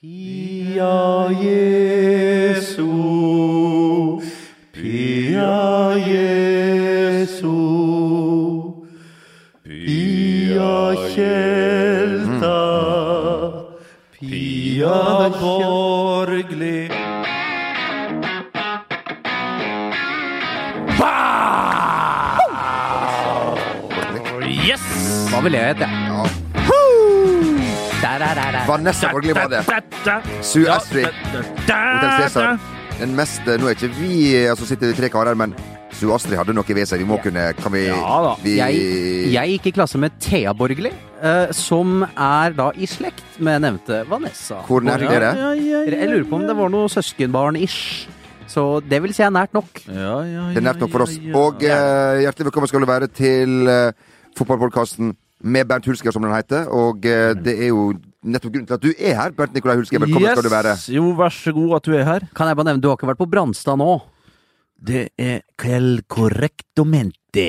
Pia Jesu, Pia Jesu, Pia Kjelta, Pia Borgli. Yes! Hva vil jeg hete? Ja. Vanessa Borgli var det. Sue Ja, Astrid. Hotell Cæsar. Den mest Nå er ikke vi altså sitter vi tre karer, men Sue Astrid hadde noe ved seg. Vi må kunne Kan vi, Ja da. vi Jeg, jeg gikk i klasse med Thea Borgli, eh, som er da i slekt med nevnte Vanessa. Hvor nært Borgli. er det? Ja, ja, ja, Jeg lurer på om det var noe søskenbarn-ish. Så det vil si er nært nok. Ja, ja, Det er nært nok for oss. ja, ja. Og eh, hjertelig velkommen skal du være til uh, fotballpodkasten med Bernt Hulsker, som den heter. Og eh, det er jo nettopp grunnen til at du er her, Bernt Nikolai Hulsker. Velkommen skal du være. Yes, Jo, vær så god at du er her. Kan jeg bare nevne, du har ikke vært på Brannstad nå? Det er quel correctomente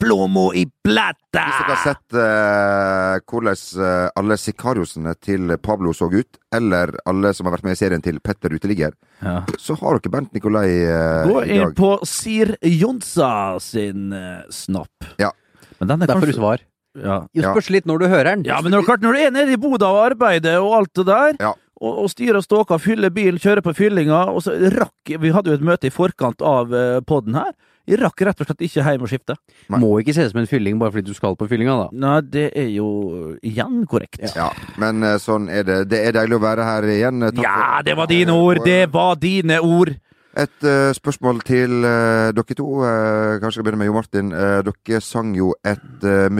plomo i plata! Hvis dere har sett eh, hvordan eh, alle sikariosene til Pablo så ut, eller alle som har vært med i serien til Petter Uteligger, Ja. så har dere Bernt Nikolai eh, Gå inn på Sir Jonsa sin eh, snapp. Ja. Men den er Derfor du kanskje svar. Ja. Ja. spørs litt når du hører den. ja, men når, klart, når du er nede i boda og arbeider og alt det der, Ja. og, og styrer og ståker, fyller bilen, kjører på fyllinga, og så rakk Vi hadde jo et møte i forkant av uh, poden her. Jeg rakk rett og slett ikke hjem og skifte. Nei. Må ikke se det som en fylling bare fordi du skal på fyllinga, da. Nei, det er jo igjen korrekt. Ja, men eh, sånn er det. Det er deilig å være her igjen. Eh, takk Ja, det var dine ord! Det var dine ord! Et uh, spørsmål til uh, dere to. Uh, kanskje jeg begynner med Jo Martin. Eh, dere sang jo et uh,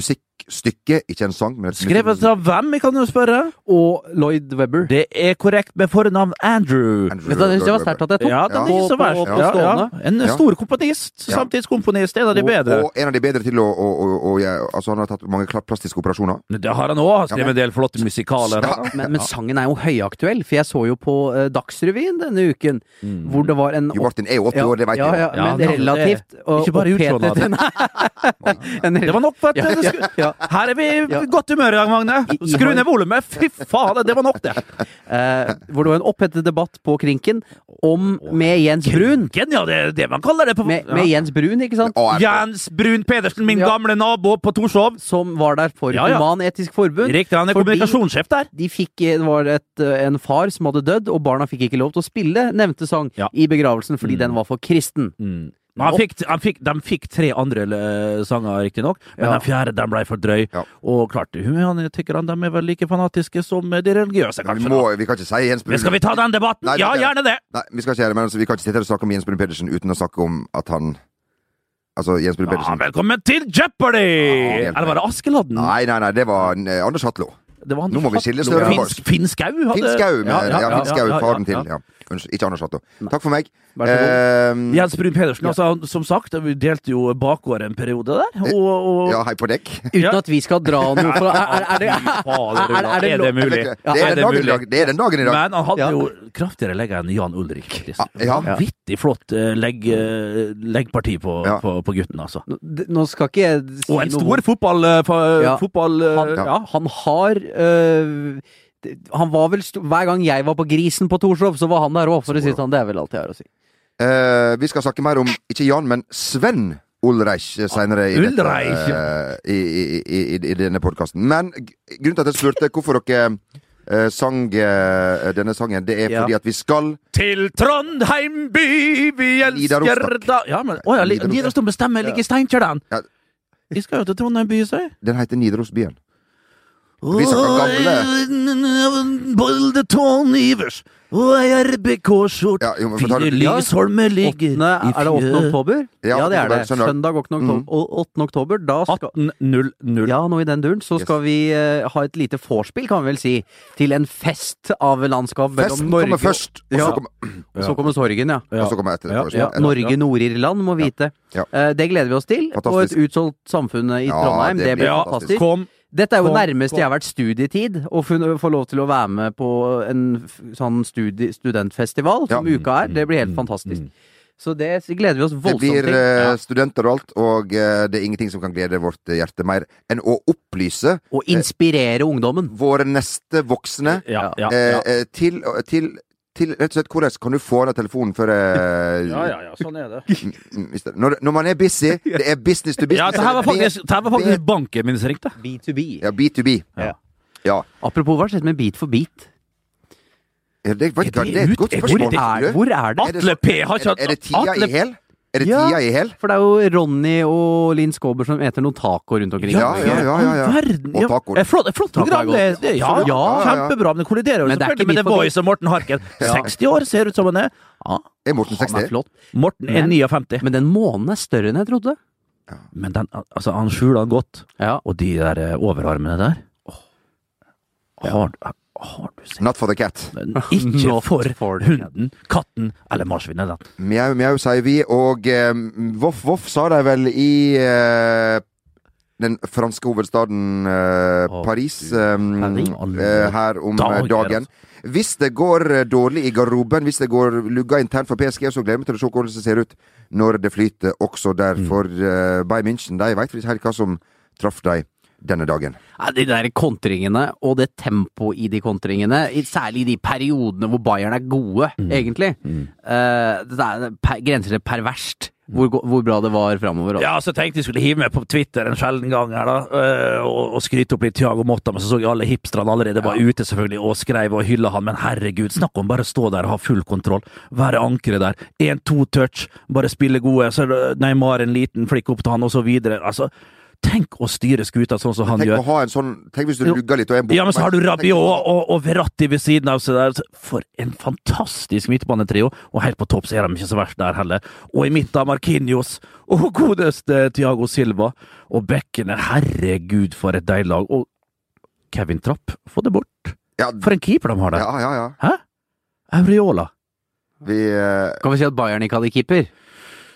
musikkstykke, ikke en sang, men et Skrevet av hvem, jeg kan jo spørre? Og Lloyd Webber. Det er korrekt med fornavn Andrew. Andrew det det var sterkt at jeg tok. Ja, den er På- ikke så på- verst. på Ja, ja. En Ja. stor komponist. Ja. Samtidskomponist. En av de Og, bedre. og en av de bedre til å, å, å, å ja, Altså, han har tatt mange plastiske operasjoner. Det har han òg. Ja, Skrevet en del flotte musikaler. Ja. Men, men sangen er jo høyaktuell, for jeg så jo på eh, Dagsrevyen denne uken, Mm. hvor det var en Jo Martin er jo 80 år, det vet jeg. ja, Ja, men relativt og- Ikke bare utseendet. Det var nok, vet du. Ja, ja, ja. Her er vi i godt humør i dag, Magne. Skru ned volumet. Fy faen, det var nok, det. Eh, hvor det var en opphetet debatt på Krinken om med Jens Brun. Krinken, ja, det er det man kaller det. På, Med, med Jens Brun, ikke sant? Jens Brun Pedersen, min gamle nabo på Torshov. Som var der for Ja, ja. Human-Etisk Forbund. Riktig, han er kommunikasjonssjef der. De fikk, det var et, eh, en far som hadde dødd, og barna fikk ikke lov til å spille nevnte sang Ja. i begravelsen fordi Mm. den var for kristen. Men han fikk, han fikk, de fikk tre andre eh, sanger, riktignok, men Ja. den fjerde den ble for drøy. Ja. Og klart, han de er vel like fanatiske som de religiøse, Vi, må, vi kan ikke si Jens Brun Men skal vi ta den debatten? Nei, ja, gjerne det! Nei, vi skal ikke gjøre det, men altså, vi kan ikke sitte her og snakke om Jens Brun Pedersen uten å snakke om at han Altså, Jens Brun Ja, velkommen til Jeopardy! Ja, Eller var det Askeladden? Nei, nei, nei, det var eh, Anders Hatlo. Det var Nå må vi skille større folk. Finn Skau hadde Finn Skau, med, ja, Finn ja, faren ja, til. ja. Unnskyld, ikke Anders Hatlo. Takk for meg. Vær så god. Eh, Jens Brun Pedersen, altså, han- som sagt, vi delte jo bakgård en periode der. Og, og ja, hei på dekk. Uten at vi skal dra noe for Er, er, er, det, er, er, er det er det mulig? Det er den det dagen i mulig? dag. Det er den dagen i dag. Men han hadde Ja. jo kraftigere legg enn Jan Ulrik. Vanvittig flott eh, legg, eh, leggparti på, Ja. på, på gutten, altså. Nå- skal ikke jeg si Og en noe stor fotball... eh, Ja. fotball eh, Han, ja. ja, han har øh, Han var vel Hver gang jeg var på Grisen på Torshov, så var han der òg, for å si det sånn. Det er vel alt jeg har å si. Eh, vi skal snakke mer om ikke Jan, men Sven Ulreich senere i, dette, eh, i, i, i, i, i denne podkasten. Men grunnen til at jeg spurte hvorfor dere eh, sang eh, denne sangen, det er Ja. fordi at vi skal Til Trondheim by, vi elsker da Ja, men å ja, Nidarosdomen. Bestemmer, ligger i Steinkjer, den. Ja. Vi skal jo til Trondheim by, sier Den heter Nidarosbyen. Vi snakker gamle. Ivers og ei RBK-skjorte. Ja, Fire lysholmer ligger i er det 8. oktober? Ja, Ja, det er det. søndag. Søndag 8. oktober. Mm. 8. oktober, da skal 18.00. ja, nå i den duren, så Yes. skal vi uh, ha et lite vorspiel, kan vi vel si, til en fest av landskap mellom Festen Norge kommer først, og Ja. så kommer, Og så kommer sorgen, ja. og så kommer etter. Ja, ja. Norge, Nord-Irland må vite. Ja. Eh, Det gleder vi oss til. Og et utsolgt samfunn i Ja, Trondheim. det Det blir fantastisk. fantastisk. Kom. Dette er jo på, nærmest på. jeg har vært studietid, å få lov til å være med på en sånn studi studentfestival som Ja. uka er. Det blir helt Mm, fantastisk. mm. Så det gleder vi oss Det voldsomt blir til. eh, Ja. studenter og alt, og eh, det er ingenting som kan glede vårt hjerte mer enn å opplyse Og inspirere ungdommen. våre neste voksne Ja, ja, eh, ja. eh, til, til, til rett og slett hvordan kan du få av telefonen før eh, Ja, ja, ja, sånn er det. det- Når, når man er busy, det er business to business. Ja, det her var er- faktisk, her var faktisk banken min som ringte. B2B. Ja, B2B. Ja. Ja. Apropos, hva skjedde med Beat for beat? Ja, det, vet du Er det det er et godt er- spørsmål. er, hvor er det? er det Atle P har ikke er, er det tida Atle- i hæl? Er det Ja. tida i hæl? For det er jo Ronny og Linn Skåber som eter noen taco rundt omkring. Ja, ja, ja, ja, ja. Verden, Og ja. tacoer. Et flott, flott program. Det, det, ja, Ja, ja, ja. kjempebra. Men det kolliderer jo Men det ikke selvfølgelig med The Voice og Morten Harket. 60 år ser ut som han er. Ja, Er Morten Han er flott. Morten er 59. Men den månen er større enn jeg trodde. Men den, altså, han skjuler den godt. Ja. Og de der eh, overarmene der har, har du sett Not for the cat. Men ikke Not for, for hunden, katten eller marsvinet. da. Mjau, mjau, sier vi. Og eh, voff, voff sa de vel i eh, den franske hovedstaden eh, Paris eh, eh, her om dagen. Dagen. Hvis det går eh, dårlig i garderoben, hvis det går lugga internt for PSG, så gleder vi til å se hvordan det ser ut når det flyter også der. Mm. For eh, Bayern München de veit ikke helt hva som traff dem denne dagen. Ja, De der kontringene og det tempoet i de kontringene, særlig i de periodene hvor Bayern er gode, egentlig, eh, det er per, grenser til perverst hvor, hvor bra det var framover. Ja, så tenkte jeg skulle hive meg på Twitter en sjelden gang her, da, øh, og, og skryte opp litt Tiago Motta, men så så jeg alle hipsterne allerede var ute, selvfølgelig, og skrev og hylla han. Men herregud, snakk om bare å stå der og ha full kontroll. Være ankeret der. Én-to touch, bare spille gode. Så Neymar en liten flikk opp til han, og så videre. Altså, tenk å styre skuta sånn som han Tenk gjør. å ha en sånn Tenk hvis du lugger litt og er borte. Ja, men så har du Rabiot og, og Verratti ved siden av seg der. For en fantastisk midtbanetrio. Og helt på topp så er de ikke så verst der heller. Og i midten av Markinios og godeste Thiago Silva. Og bekkene, herregud for et deilig lag. Og Kevin Trapp, få det bort. Ja, For en keeper de har der. ja, ja. ja. Hæ? Aureola. Vi uh... Kan vi si at Bayern ikke hadde keeper?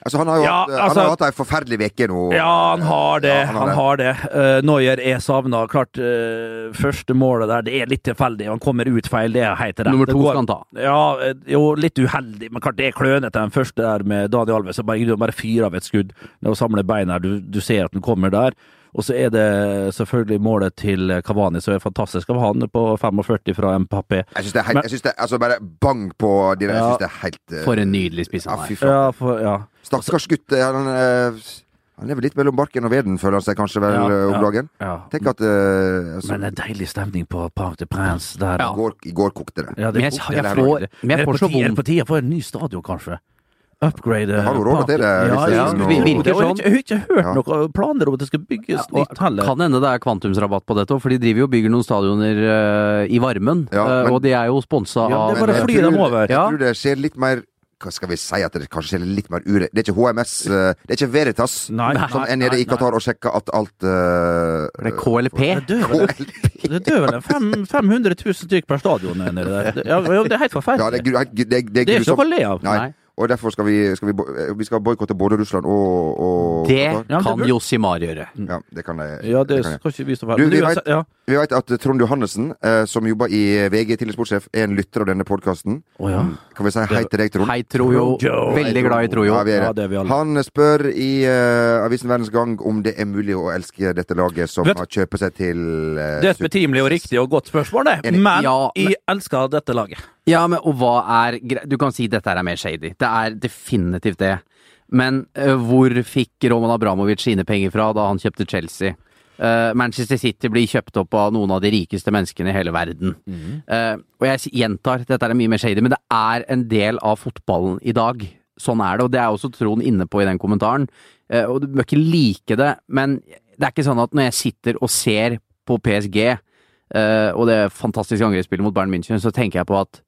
Altså, han har jo Ja, hatt, han altså- har hatt ei forferdelig uke nå. Ja, han har det. Ja, han har han det. har det. Uh, Neuer er savna. Klart, uh, første målet der, det er litt tilfeldig. Han kommer ut feil, det er helt rett. Nummer Det to går- skal han ta. Ja, eh, jo, litt uheldig, men klart det er klønete den første der med Daniel Alves. Så bare, bare fyrer av et skudd. Når å samler beina her, du, du ser at den kommer der. Og så er det selvfølgelig målet til Kavani, som er fantastisk av han på 45 fra Mbappé. Jeg syns det er helt Men- Jeg synes det, Altså, bare bang på de der. Jeg Ja. syns det er helt uh, For en nydelig spiss han er. Ja, for, ja. Stakkars gutt. eh, Han, eh, han lever litt mellom barken og veden, føler han seg kanskje vel Ja, eh, om dagen. ja. Tenk at uh, så, Men en deilig stemning på Parc de Prince der. Ja. i, går, I går kokte det. Ja, Men jeg, kokte jeg der. får, jeg får så er det vondt på tide for en ny stadion, kanskje? Upgrade Har du råd til det, Ja, hvis det ja? Virker virker sånn. Jeg har ikke hørt Ja. noen planer om at det skal bygges nytt heller. kan hende det er kvantumsrabatt på dette òg, for de driver jo og bygger noen stadioner i varmen. Og de er jo sponsa Ja, av det er bare jeg fly dem over. Jeg tror det skjer litt mer hva skal vi si at det kanskje skjer litt mer ure... Det er ikke HMS, eh, det er ikke Veritas Nei, som er nede i Qatar og sjekker at alt uh, Det er KLP. Det dør vel, det dør vel en fem, 500 000 stykker per stadion nedi der. Det- Ja, ja, det er helt Ja, forferdelig. det er, det, det, det Det er ikke noe å le av. Nei. Nei. Og derfor skal vi, skal vi, eh, vi skal boikotte både Russland og, og Det Qatar. Kan Josimar gjøre. Ja, det kan jeg. Ja, det det kan jeg. skal ikke vi stå for. Du, vi vet- ja. Vi vet at Trond Johannessen, eh, som jobber i VG, tidligere sportssjef, er en lytter av denne podkasten. Oh, ja. Kan vi si hei til deg, Trond? Hei, Trojo. Veldig glad i Trojo. Ja, vi er Ja, det. Han spør i uh, avisen Verdens Gang om det er mulig å elske dette laget som Vet- har kjøpet seg til uh, Det er et betimelig og riktig og godt spørsmål, det. Enig. Men Ja, men- jeg elsker dette laget. Ja, men og hva er Du kan si dette er mer shady. Det er definitivt det. Men uh, hvor fikk Roman Abramovic sine penger fra da han kjøpte Chelsea? Eh, Manchester City blir kjøpt opp av noen av de rikeste menneskene i hele verden. Eh, og jeg gjentar, dette er mye mer shady, men det er en del av fotballen i dag. Sånn er det, og det er også Trond inne på i den kommentaren. Uh, og du bør ikke like det, men det er ikke sånn at når jeg sitter og ser på PSG, og det fantastiske angrepsspillet mot Bayern München, så tenker jeg på at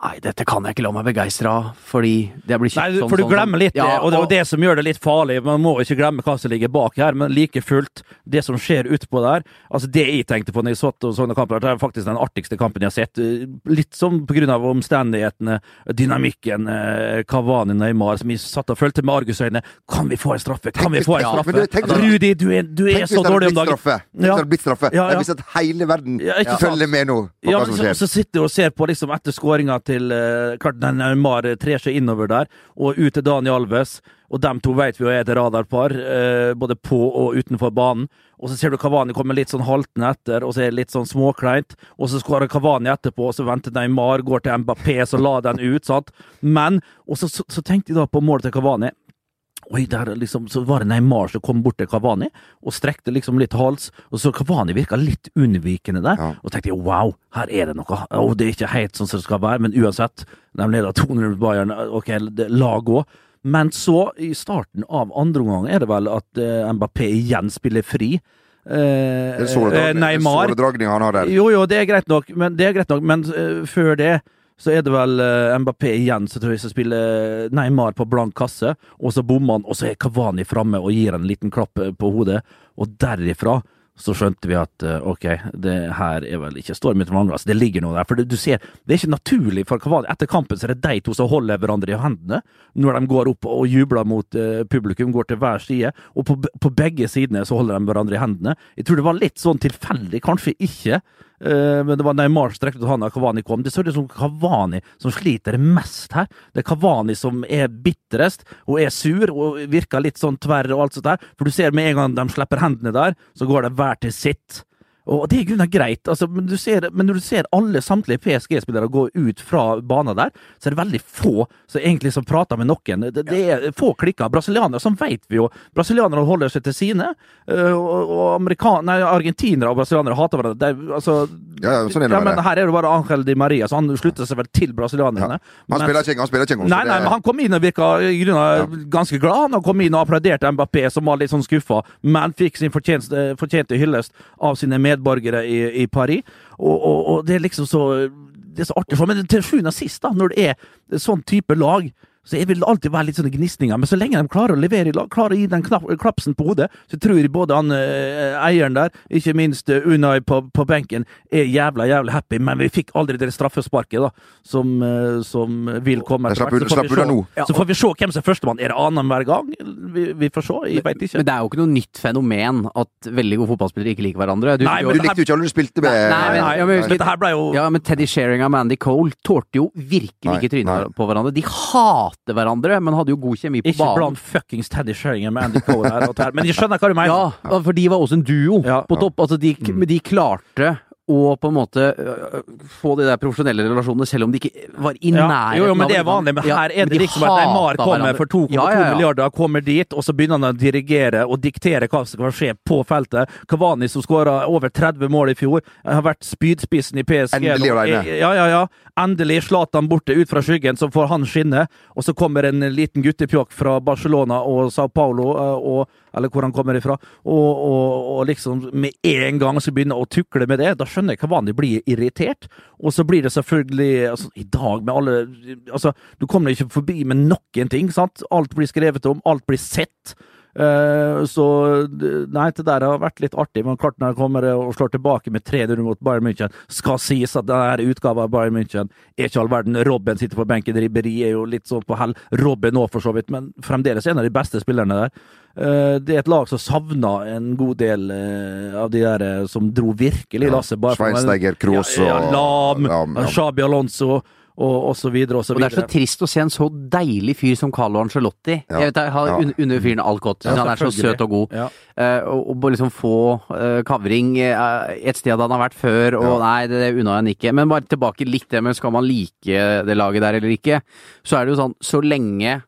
Nei, dette kan jeg ikke la meg begeistre av, fordi det blir kjøpt Nei, sånn for du sånn, glemmer litt det, Ja, og det er jo det som gjør det litt farlig. Man må ikke glemme hva som ligger bak her, men like fullt, det som skjer utpå der Altså, det jeg tenkte på når jeg satt og så den kampen, det er faktisk den artigste kampen jeg har sett. Litt sånn på grunn av omstendighetene, dynamikken, Kavani Cavani Neymar, som jeg satt og fulgte med argusøyne. Kan vi få en straffe? Kan vi få en straffe? Ja, du, tenk Rudi, du er, du er så dårlig om dagen. Tenk hvis det hadde blitt straffe. Ja, ja. Hvis at hele verden Ja, følger med nå på Ja, hva men som så, skjer. så sitter du og ser på liksom etter skåringa til eh, Klart den trer seg innover der, og ut til Dani Alves. Og dem to vet vi jo er et radarpar, eh, både på og utenfor banen. Og så ser du Kavani komme litt sånn haltende etter, og så er det litt sånn småkleint. Og så skårer Kavani etterpå, og så venter Neymar, går til Mbappé, så la den ut, sant. Men Og så, så, så tenkte jeg da på målet til Kavani. Oi, der liksom, så var det Neymar som kom bort til Kavani og strekte liksom litt hals. Og så Kavani virka litt unnvikende der. Ja. Og tenkte jeg wow, her er det noe. Og det er ikke helt sånn som det skal være, men uansett. De leder 200 mot Bayern, ok, lag òg. Men så, i starten av andre omgang, er det vel at eh, Mbappé igjen spiller fri. Eh, Det er eh, Neymar såredragning han har der. jo, jo, det er greit nok, men, det er greit nok, men uh, før det så er det vel eh, Mbappé igjen som tror jeg skal spille Neymar på blank kasse, og så bommer han, og så er Kavani framme og gir en liten klapp eh, på hodet, og derifra så skjønte vi at eh, ok, det her er vel ikke storm uten vannglass, det ligger noe der. For det, du ser, det er ikke naturlig for Kavani. Etter kampen så er det de to som holder hverandre i hendene når de går opp og jubler mot eh, publikum, går til hver side. Og på, på begge sidene så holder de hverandre i hendene. Jeg tror det var litt sånn tilfeldig, kanskje ikke. Eh, men det var Neymar som strekte ut hånda, Kavani kom. Det ser ut som Kavani som sliter mest her. Det er Kavani som er bitrest og er sur og virker litt sånn tverr og alt sånt der. For du ser med en gang de slipper hendene der, så går det hver til sitt. Og det er i grunnen greit, altså, men, du ser, men når du ser alle samtlige PSG-spillere gå ut fra banen der, så er det veldig få som egentlig som prater med noen. Det, det er få klikker. Brasilianere, sånn vet vi jo. Brasilianere holder seg til sine, øh, og, og nei, argentinere og brasilianere hater hverandre. Det, altså, Ja, ja, sånn er det ja, men her er det bare Angel Di Maria, så han slutter seg vel til brasilianerne. Han spiller ikke, han spiller ikke engang. Nei, nei, men han kom inn og virka grunnen ganske glad. Han kom inn og applauderte Mbappé, som var litt sånn skuffa, men fikk sin fortjente, fortjente hyllest av sine medborgere i, i Paris. Og, og, og det er liksom så Det er så artig for Men til sjuende og sist, da, når det er sånn type lag så det vil alltid være litt sånne gnisninger, men så lenge de klarer å levere, klarer å gi den knapp, klapsen på hodet, så tror jeg både han eh, eieren der, ikke minst eh, Unai på, på benken, er jævla jævla happy. Men vi fikk aldri det straffesparket da, som, eh, som vil komme Jeg etter slapp hvert. Så får slapp vi se- nå. Så får vi se hvem som er førstemann. Er det annenhver gang? Vi, vi får se. Jeg veit ikke. Men det er jo ikke noe nytt fenomen at veldig gode fotballspillere ikke liker hverandre. Du, Nei, Du men- likte jo ikke alle du spilte med. Nei, men- Nei, ja, men- dette her ble jo Ja, men Teddy Sheringham og Andy Cole tålte jo virkelig Nei, ikke trynet på hverandre. De hater hverandre, men hadde jo god kjemi på ikke banen. blant fuckings Teddy Sheringham med Andy Cole her og der. Men jeg skjønner hva du mener. Ja, for de var også en duo Ja. på topp. Altså, de, men de klarte å på en måte øh, få de der profesjonelle relasjonene, selv om de ikke var i Ja, nærheten jo, jo, men av det er vanlig. Men Ja, her er men det de liksom at Neymar kommer for 2,2 Ja, ja, ja. milliarder, kommer dit, og så begynner han å dirigere og diktere hva som skal skje på feltet. Kavani, som skåra over 30 mål i fjor, har vært spydspissen i PSG. Endelig nå. alene. Ja, ja, ja. Endelig Zlatan borte ut fra skyggen, så får han skinne. Og så kommer en liten guttepjokk fra Barcelona og Sao Paulo, eh, og, eller hvor han kommer ifra, og, og, og liksom med en gang så begynner å tukle med det. Da skjønner jeg hva vanlig blir irritert. Og så blir det selvfølgelig altså, I dag med alle altså, Du kommer ikke forbi med noen ting. sant? Alt blir skrevet om, alt blir sett. Eh, så nei, det der har vært litt artig. Men kartene kommer og slår tilbake med 3-0 mot Bayern München, skal sies at denne utgaven av Bayern München er ikke all verden. Robben sitter på benken, Ribberi er jo litt sånn på hell. Robben òg, for så vidt, men fremdeles en av de beste spillerne der. Eh, det er et lag som savner en god del eh, av de der som dro virkelig lasset. Ja, Schweinsteiger, Kroos ja, ja, Lam. Xabi Alonso og, og så videre og så Og det er så trist å se en så deilig fyr som Carlo Ancelotti. Ja, Jeg vet, jeg har ja. un under fyren alt godt. Ja, han er så søt og god. Ja. Uh, og, og liksom få uh, kavring uh, et sted han har vært før, og nei, det, det unna han ikke. Men bare tilbake litt det med skal man like det laget der eller ikke, så er det jo sånn så lenge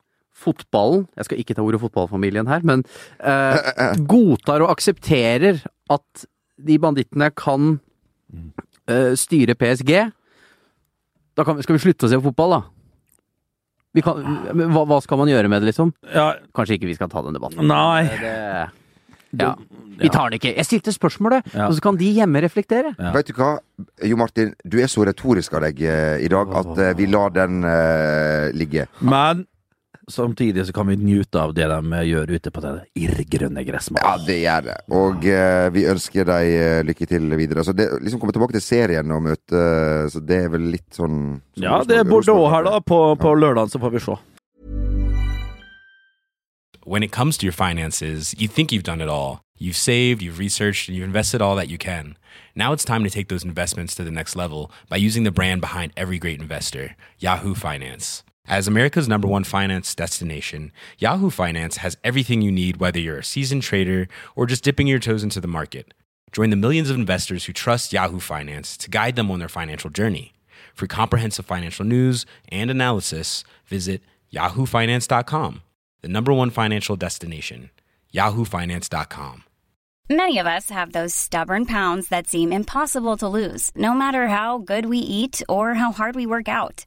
fotballen Jeg skal ikke ta ordet fotballfamilien her, men eh, godtar og aksepterer at de bandittene kan eh, styre PSG, da kan, skal vi slutte å se på fotball, da? Vi kan, hva, hva skal man gjøre med det, liksom? Ja, Kanskje ikke vi skal ta den debatten. nei Det, ja. Vi tar den ikke. Jeg stilte spørsmålet, Ja. og så kan de hjemme reflektere. Ja. Vet du hva, Jo Martin, du er så retorisk av deg uh, i dag at uh, vi lar den uh, ligge. Men samtidig så kan vi nyte av det de gjør ute på det irrgrønne gressmålet. Ja, det gjør det. Og eh, vi ønsker deg eh, lykke til videre. Så det, liksom komme tilbake til serien og møte Så det er vel litt sånn så Ja, det er Bordeaux her, da. På, på lørdag, så får vi se. When it comes to your finances, you think you've done it all. You've saved, you've researched, and you've invested all that you can. Now it's time to take those investments to the next level by using the brand behind every great investor, Yahoo Finance. As America's number one finance destination, Yahoo Finance has everything you need, whether you're a seasoned trader or just dipping your toes into the market. Join the millions of investors who trust Yahoo Finance to guide them on their financial journey. For comprehensive financial news and analysis, visit yahoofinance.com, the number one financial destination, yahoofinance.com. Many of us have those stubborn pounds that seem impossible to lose, no matter how good we eat or how hard we work out.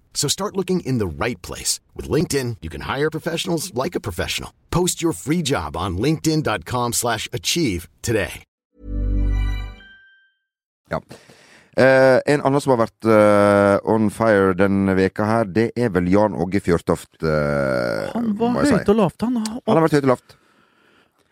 So start looking in the right place. With LinkedIn, you can hire professionals like a professional. Post your free job on linkedin.com slash achieve today. Ja. Uh, en annen som har vært uh, on fire denne veka her, det er vel Jan Åge Fjørtoft. Uh, Han var høyt si. og lavt, han. Han har vært høyt og lavt.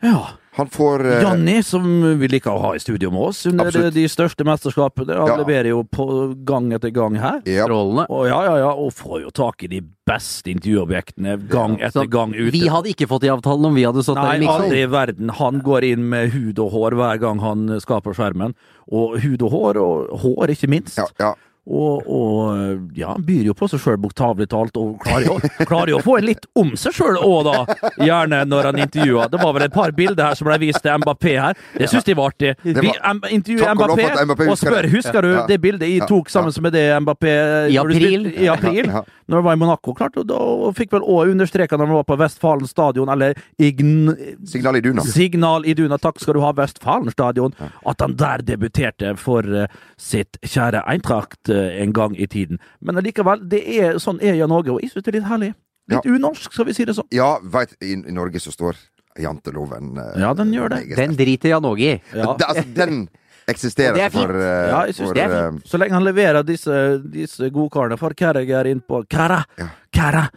Ja. Han får eh, Janni, som vi liker å ha i studio med oss under Absolutt. de største mesterskapene. Han Ja. leverer jo på gang etter gang her. Yep. Strålende. Og ja, ja, ja, og får jo tak i de beste intervjuobjektene gang etter Så gang ute. vi hadde ikke fått i avtalen om vi hadde stått der i miksen. aldri i verden. Han går inn med hud og hår hver gang han skaper skjermen. Og hud og hår, og hår ikke minst. ja, ja. Og, og ja, han byr jo på seg sjøl, bokstavelig talt, og klarer jo, klarer jo å få en litt om seg sjøl òg, da. Gjerne når han intervjuer. Det var vel et par bilder her som ble vist til Mbappé her. Det syns de var artig. Vi intervjuer Mbappé, Mbappé og spør husker du Ja. det bildet jeg tok sammen med det Mbappé I april. I april. Ja. Når han var i Monaco. Klart, og da og fikk vel òg understreka når han var på Vestfalen stadion, eller Ign... Signal i duna. Signal Iduna, takk skal du ha, Vestfalen stadion. At han der debuterte for eh, sitt kjære Eintracht eh, en gang i tiden. Men allikevel, det er, sånn er Jan Åge, og jeg synes det er litt herlig. Litt unorsk, skal vi si det sånn. Ja, veit i, I Norge så står janteloven eh, Ja, den gjør det. Den driter Jan Åge i. Ja. Altså, den eksisterer er for, uh, Ja, jeg synes for det er eh, fint. Så lenge han leverer disse, disse godkarene for Carragher inn på Kæra! Ja. Kæra!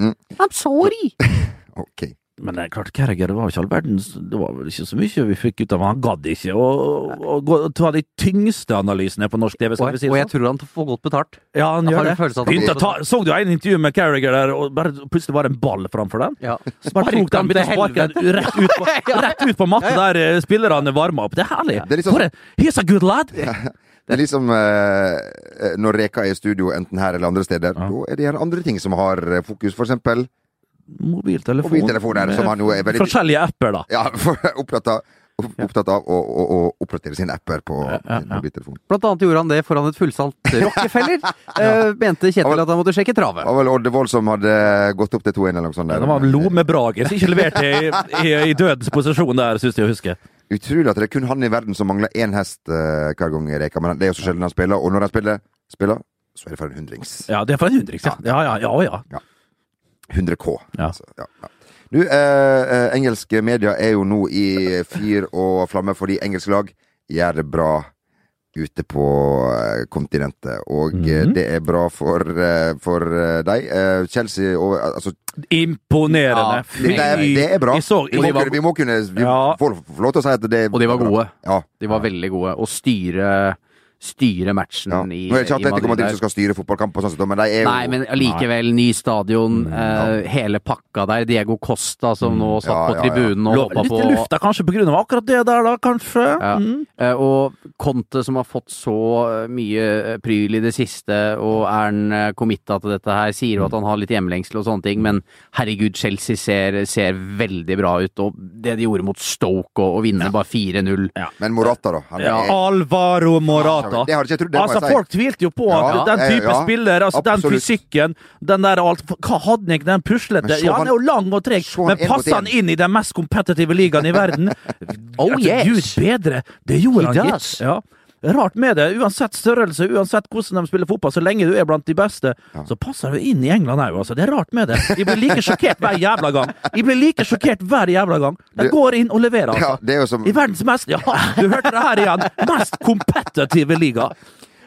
I'm sorry! Ok. Men det er klart, Carragher var ikke all verdens Det var vel ikke så mye vi fikk ut av ham. Han gadd ikke å, å, å, ta de tyngste analysene på norsk TV. Skal Og, vi si og jeg sånn. tror han får godt betalt. Ja, han jeg gjør det. han Begynte ta, så du en intervju med Carragher der, og bare, plutselig var det en ball framfor den? Ja. Bare tok den, begynte å sparke den rett ut på, rett ut på matta der eh, spillerne varma opp. Det er herlig. Det er liksom, For en, he's a good lad! Det er liksom eh, når Reka er i studio, enten her eller andre steder, da er det gjerne andre ting som har eh, fokus. For eksempel Mobiltelefon. Mobiltelefoner, som han jo er veldig- Forskjellige apper, da. ja, for, opptatt av, opptatt av å, å, å oppdatere sine apper på Ja, ja, ja. mobiltelefon. Blant annet gjorde han det foran et fullsalt Rockefeller. Eh, mente Kjetil at han måtte sjekke travet. Det var vel Oddevold som hadde gått opp til 2-1 eller noe sånt. der. Han var Lome Brage som ikke leverte i, i, i dødens posisjon der, syns jeg å huske. Utrolig at det er kun han i verden som mangler én hest uh, hver gang i Reka, men det er jo så sjelden han spiller. Og når han spiller, spiller så er det for en hundrings. Ja, det er for en hundrings, ja. Ja, ja, ja. Ja. 100 K. Ja. Altså, ja, ja. Du, eh, eh, engelske medier er jo nå i fyr og flamme fordi engelske lag gjør det bra ute på eh, kontinentet. Og mm -hmm. det er bra for, for deg. Chelsea og altså, Imponerende. Ja, det, det er bra. Så, Vi må, var- kunne, vi må kunne Vi Ja. få lov til å si at det Og de var gode. Ja. De var veldig gode. Å styre styre matchen Ja. i, Nå er det ikke Atletico Madrid som skal styre fotballkamp, og sånn, men de er jo Nei, men allikevel, ny stadion, eh, hele pakka der. Diego Costa som nå satt Ja, på ja, ja. tribunen og Lå på. litt i lufta kanskje på grunn av akkurat det der, da, kanskje? Ja. Mm. Uh, Og Conte som har fått så mye eh, pryl i det siste, og er han committa til dette her, sier jo at han har litt hjemlengsel og sånne ting, men herregud, Chelsea ser, ser veldig bra ut, og det de gjorde mot Stoke, og, og vinne bare 4-0 Men Morata, da. Han er, Alvaro Morata. Det hadde ikke jeg trodd, det Altså, folk tvilte jo på Ja, den type ja, spiller, altså den fysikken, den der alt Hva hadde han den puslete Ja, han er jo lang og treg, men en passer han inn i den mest kompetitive ligaen i verden? Oh, Altså, yes. Gud bedre! Det gjorde han, gitt. Ja. Rart med det. Uansett størrelse, uansett hvordan de spiller fotball, så lenge du er blant de beste, så passer du inn i England òg. Altså. Det er rart med det. De blir like sjokkert hver jævla gang. De blir like sjokkert hver jævla gang. De går inn og leverer, Ja, altså. det jo som I verdens mest Ja, du hørte det her igjen! Mest kompetitive liga.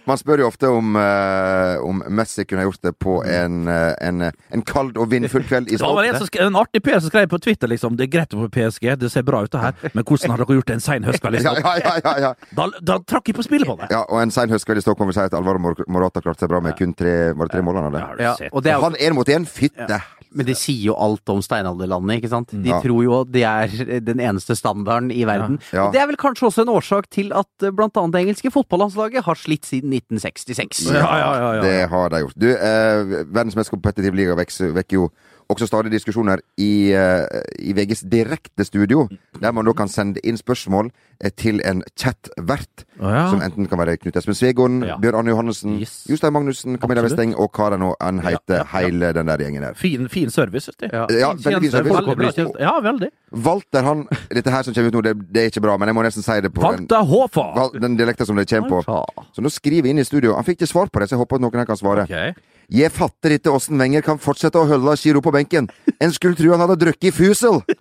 Man spør jo ofte om, uh, om Messi kunne gjort det på en, eh, en, en kald og vindfull kveld i Det var en, skrev, en artig Per som skrev på Twitter liksom Det er greit å få PSG, det ser bra ut det her, men hvordan har dere gjort det en sein høstkveld? i Stockholm? ja, ja, ja, ja. Da, da trakk jeg på spillet på det. ja, og en sein høstkveld i Stockholm vil si at Alvaro Mor- Morata klarte seg bra med kun tre, var det tre mål han hadde. har du Ja, og det er Han én mot én, fytte! Men det sier jo alt om steinalderlandet, ikke sant? De Ja. tror jo det de er den eneste standarden i verden. Ja. Og det er vel kanskje også en årsak til at eh, blant annet det engelske fotballandslaget har slitt siden 1966. Ja, ja, ja, ja. Det har de gjort. Du, eh, verdens mest kompetitive liga vekker jo også stadig diskusjoner i, eh, i VGs direkte studio, der man da kan sende inn spørsmål eh, til en chatvert, oh, ja. som enten kan være Knut Espen Svegården, Ja. Bjørn Arne Johannessen, Yes. Jostein Magnussen, Camilla. Westeng og hva det nå enn heter, Ja, ja, ja. hele den der gjengen der. Fin, fin service, vet du. Ja. Ja, veldig fin service. Veldig bra. Ja, veldig. Walter, han Dette her som kommer ut nå, det, det er ikke bra, men jeg må nesten si det på Walter Håfa! Den, den dialekten som det kommer på. Så nå skriver jeg inn i studio. Han fikk ikke svar på det, så jeg håper at noen her kan svare. Ok. Jeg fatter ikke åssen Wenger kan fortsette å holde Giro på benken. En skulle tro han hadde drukket i Fusel.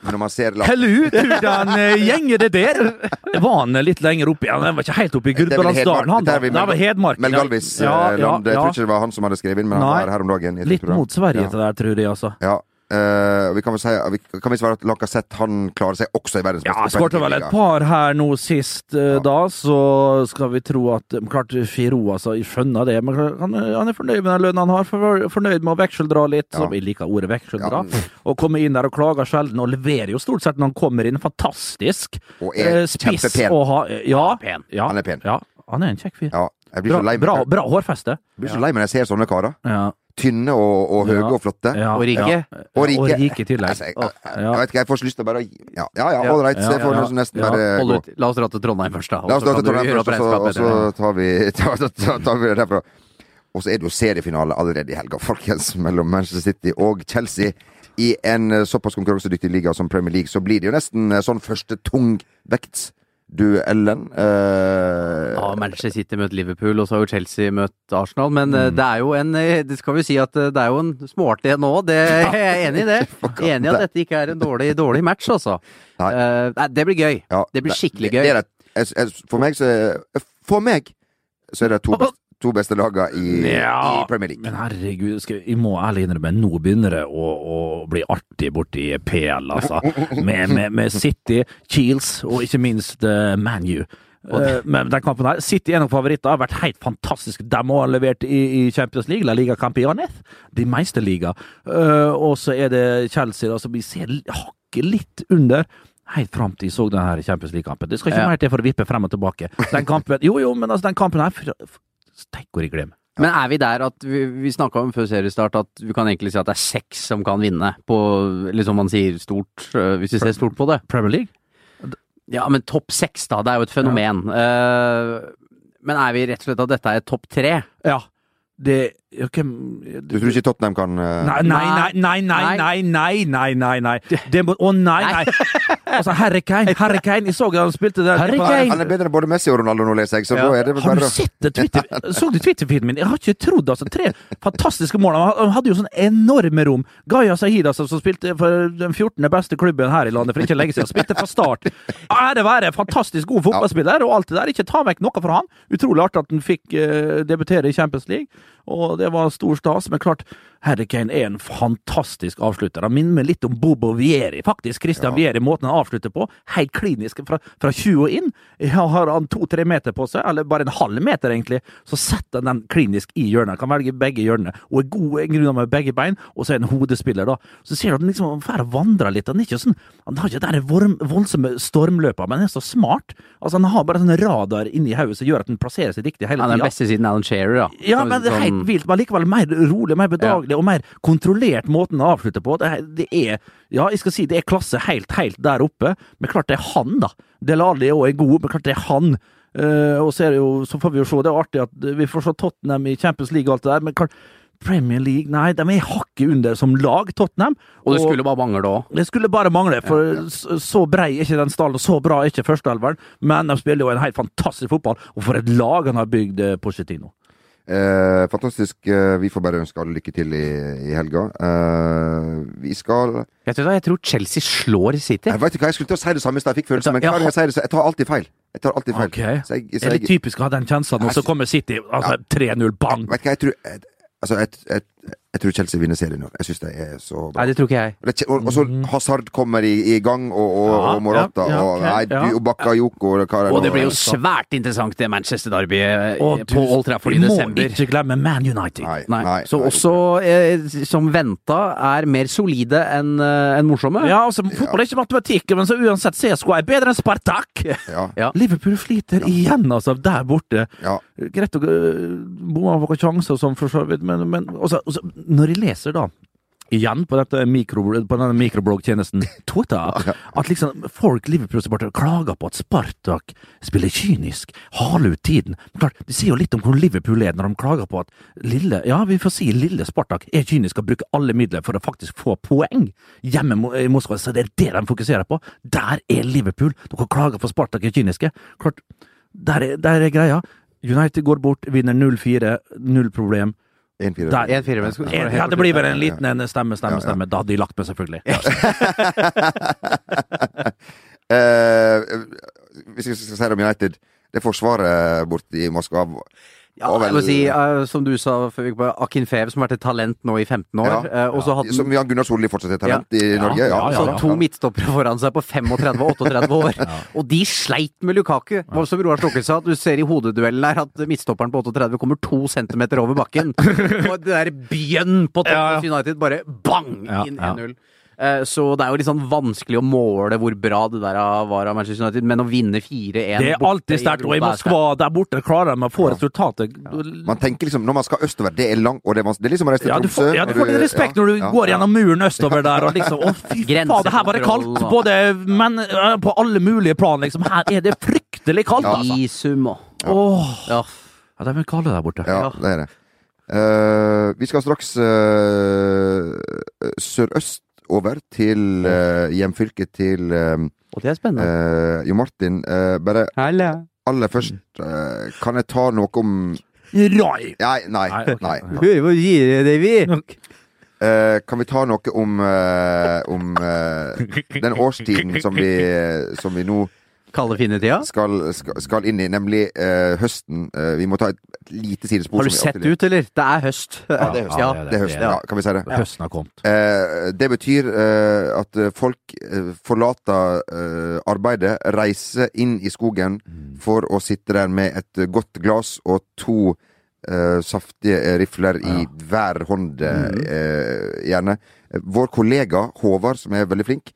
Men når man ser Helle ut hvordan eh, gjenger det der? Var han eh, litt lenger oppi? Han var ikke helt oppe i Det er Gudbrandsdalen, han Det var Hedmark. Mel. Galvis Ja, ja, ja. Jeg tror ikke det var han som hadde skrevet inn, men han Nei. var her om dagen. Litt program. mot Sverige Ja. til der, tror jeg, altså. Ja. Eh, vi kan vel si vi, Kan vi svare at Lacassette han klarer seg også i verdensmesterskapet. Ja, skårte vel et par her nå sist, eh, da, så skal vi tro at Klart Firo, altså, jeg skjønner det, men han, han er fornøyd med den lønnen han har. For, fornøyd med å vekseldra litt, Ja. som jeg liker ordet vekseldra. Ja. Og komme inn der og klager sjelden, og leverer jo stort sett når han kommer inn. Fantastisk. Og er uh, Spiss kjempepen. og ha, ja, pen. Ja, Han er pen. Ja, han er en kjekk fyr. Ja, jeg blir Bra, så lei bra, meg bra hårfeste. Jeg blir så lei meg når jeg ser sånne karer. Ja. Tynne og, og høye Ja. og flotte. Ja, Og rike. Ja. Og rike. I tillegg. Altså, jeg, jeg, jeg vet ikke, jeg får så lyst til å bare Ja, ja, ja all right. ja, jeg får ja, nesten ja. bare Hold gå. ut. La oss dra til Trondheim først, da. La oss dra til Trondheim først, og så, og så tar vi, tar, tar, tar vi det derfra. Og så er det jo seriefinale allerede i helga, folkens, mellom Manchester City og Chelsea. I en eh, såpass konkurransedyktig liga som Premier League, så blir det jo nesten eh, sånn første tungvektsduellen. Eh, Ja, Manchester City møtt Liverpool, og så har jo Chelsea møtt Arsenal. Men mm. det er jo en eh, Det skal vi si at eh, det er jo en småartig en nå. Det jeg er enig i det. Enig i at dette ikke er en dårlig, dårlig match, altså. Nei. Eh, det blir gøy. ja, Det blir skikkelig gøy. det er det. Jeg- For meg så er For meg så er det to, best, to beste lagene i, Ja, i Premier League. Men herregud, skal, jeg må ærlig innrømme, nå begynner det å, å bli artig borti PL, altså. Med, med, med City, Cheels og ikke minst uh, ManU. Uh, men den kampen her, City er nok favoritter, har vært helt fantastisk. De har levert i, i Champions League, La Liga Campeones, de meiste liga. Uh, og så er det Chelsea, da, som vi ser hakket litt under. Helt fram til jeg så den her Champions League-kampen. Det skal ikke Ja. mer til for å vippe frem og tilbake. Den kampen, jo, jo, men altså, den kampen her Steik hvor jeg glemmer. Men er vi der at vi, vi snakka om før seriestart at vi kan egentlig si at det er seks som kan vinne på Liksom man sier stort, øh, hvis vi ser stort på det. Premier League? Ja, men topp seks, da. Det er jo et fenomen. Eh, men er vi rett og slett at dette er topp tre? Ja. Det okay, Du tror ikke Tottenham kan uh... Nei, nei, nei, nei, nei, nei, nei, nei, nei, nei. Det må, å nei, nei. Altså, Harry Kane, Harry Kane. Jeg så han spilte der. Harry Kane. Han er bedre enn både Messi og Ronaldo nå, leser jeg, så Ja. da er det bare... Har du sett det Twitter, Så du Twitter-feeden min? Jeg har ikke trodd, altså. Tre fantastiske mål. Han hadde jo sånn enorme rom. Gaya Sahid, altså, som spilte for den 14. beste klubben her i landet for ikke lenge siden. Spilte fra start. Ære være, fantastisk god fotballspiller og alt det der. Ikke ta vekk noe fra han. Utrolig artig at han fikk eh, debutere i Champions League. Og det var stor stas. Men klart, Harry Kane er en fantastisk avslutter. Han minner meg litt om Bobo Vieri, faktisk. Christian Vieri, måten han avslutter på. Helt klinisk fra, fra 20 og inn. Ja, har han to-tre meter på seg, eller bare en halv meter, egentlig, så setter han den klinisk i hjørnet. Han kan velge begge hjørnene. Og er god en grunn med begge bein, og så er han hodespiller, da. Så ser du at han liksom får vandre litt. Han er ikke sånn Han har ikke det voldsomme stormløpet, men han er så smart. Altså, han har bare sånn radar inni hodet som gjør at han plasserer seg riktig hele Han er den beste siden Alan Shearer, da. Ja, men det er helt Sånn- vilt. Men likevel mer rolig, mer bedagelig og mer kontrollert måten å avslutte på. Det det er ja, jeg skal si det er klasse helt, helt der oppe. Men klart det er han, da. Del Alli er god, men klart det er han. Uh, og så, jo, så får vi jo se. Det er artig at vi får se Tottenham i Champions League og alt det der, men klart Premier League Nei, de er hakket under som lag, Tottenham. Og det skulle bare mangle òg. Det skulle bare mangle, for så- så brei er ikke den stallen, og så bra er ikke førsteelveren. Men de spiller jo en helt fantastisk fotball, og for et lag han har bygd, eh, Pochettino. Eh, fantastisk. Eh, vi får bare ønske alle lykke til i, i helga. Eh, vi skal Vet du hva, jeg tror Chelsea slår City. Jeg vet ikke hva, jeg skulle til å si det samme i stad, jeg fikk følelsen, men hva hver gang jeg sier det, så jeg tar alltid feil. Jeg tar alltid feil. Okay. Så jeg, så Er det typisk å ha den kjenslen, og så kommer City altså 3-0, bang! vet ikke, jeg tror jeg, Altså, jeg, jeg, jeg tror Chelsea vinner serien nå. Jeg syns det er så bra. Nei, det tror ikke jeg. Og Og, så Hazard kommer i, i gang, og, og, Ja, og Morata, ja, ja, og ok, nei, ja. og Bakayoko og hva er Og det blir jo svært interessant, det Manchester Derby på Old Trafford i du må ikke glemme Man United. Nei, Nei. nei, Så nei. også, eh, som venta, er mer solide enn en morsomme. Ja, altså, Fotball er ikke matematikk, men så uansett CSKA er bedre enn Spartak! Ja. Ja. Liverpool sliter igjen, altså, der borte. Ja. Greit å bomme på sjanser og sånn, for så vidt, men, men også, også, når jeg leser da Igjen på, mikro, på denne mikrobloggtjenesten Twitter. At liksom folk Liverpool-supportere klager på at Spartak spiller kynisk, haler ut tiden. Men klart, De sier jo litt om hvor Liverpool er når de klager på at lille ja, vi får si lille Spartak er kynisk og bruker alle midler for å faktisk få poeng hjemme i Moskva. Så det er det de fokuserer på. Der er Liverpool. Dere klager på Spartak er kyniske. Klart, der er, der er greia. United går bort, vinner 0-4, null problem. 1-4. Der. en fire, En- Ja, det blir vel en liten en stemme, stemme, stemme. Da hadde de lagt meg, selvfølgelig. Eh, hvis vi skal si det om United, det forsvaret borte i Moskva Ja, jeg må si, eh, som du sa før vi gikk på, Akin Fev, som har vært et talent nå i 15 år. Ja. eh, og så hadde Som Jan Gunnar Solli fortsatt er talent i Norge? Ja, Ja, ja, Så ja. to midtstoppere foran seg på 35 og 38 år. Og de sleit med Lukaku. Og som Roar Stokke sa, du ser i hodeduellen her at midtstopperen på 38 kommer to centimeter over bakken. Og det der bjønn på Ja, ja. Tottenham United bare bang inn 1-0. Eh, Så det er jo litt sånn vanskelig å måle hvor bra det der var av Manchester United, men å vinne 4-1 Det er alltid sterkt, og i Moskva der borte klarer de å få resultatet. Man tenker liksom, Når man skal østover, det er langt, og det er, det er liksom å reise til Ja, du Tromsø. får, ja, du får litt respekt når du ja, går ja. gjennom muren østover der og liksom Å, fy faen, det her var det kaldt! Både men, på alle mulige plan, liksom. Her er det fryktelig kaldt, altså. Isum og Åh. ja. Ja, de er kalde der borte. Ja, det er det. Uh, vi skal straks uh, sørøst over til uh, hjemfylket til uh, Og det er spennende. eh, Jo Martin. eh, bare Herlig. aller først, eh, kan jeg ta noe om Nei! Nei, nei. Nei, nei. Hva gir det, vi? Uh, kan vi ta noe om, uh, om uh, den årstiden som vi, som vi nå Kalde finnetida? skal, skal, skal inn i, nemlig eh, høsten. Eh, vi må ta et, et lite sidespor. Har du sett ut, eller? Det er høst. Ja, det er høst. Ja. Det er høsten, ja. Kan vi si det? Høsten har kommet. Eh, det betyr eh, at folk eh, forlater eh, arbeidet, reiser inn i skogen for å sitte der med et godt glass og to saftige rifler i hver hånd, eh, gjerne. Vår kollega Håvard, som er veldig flink,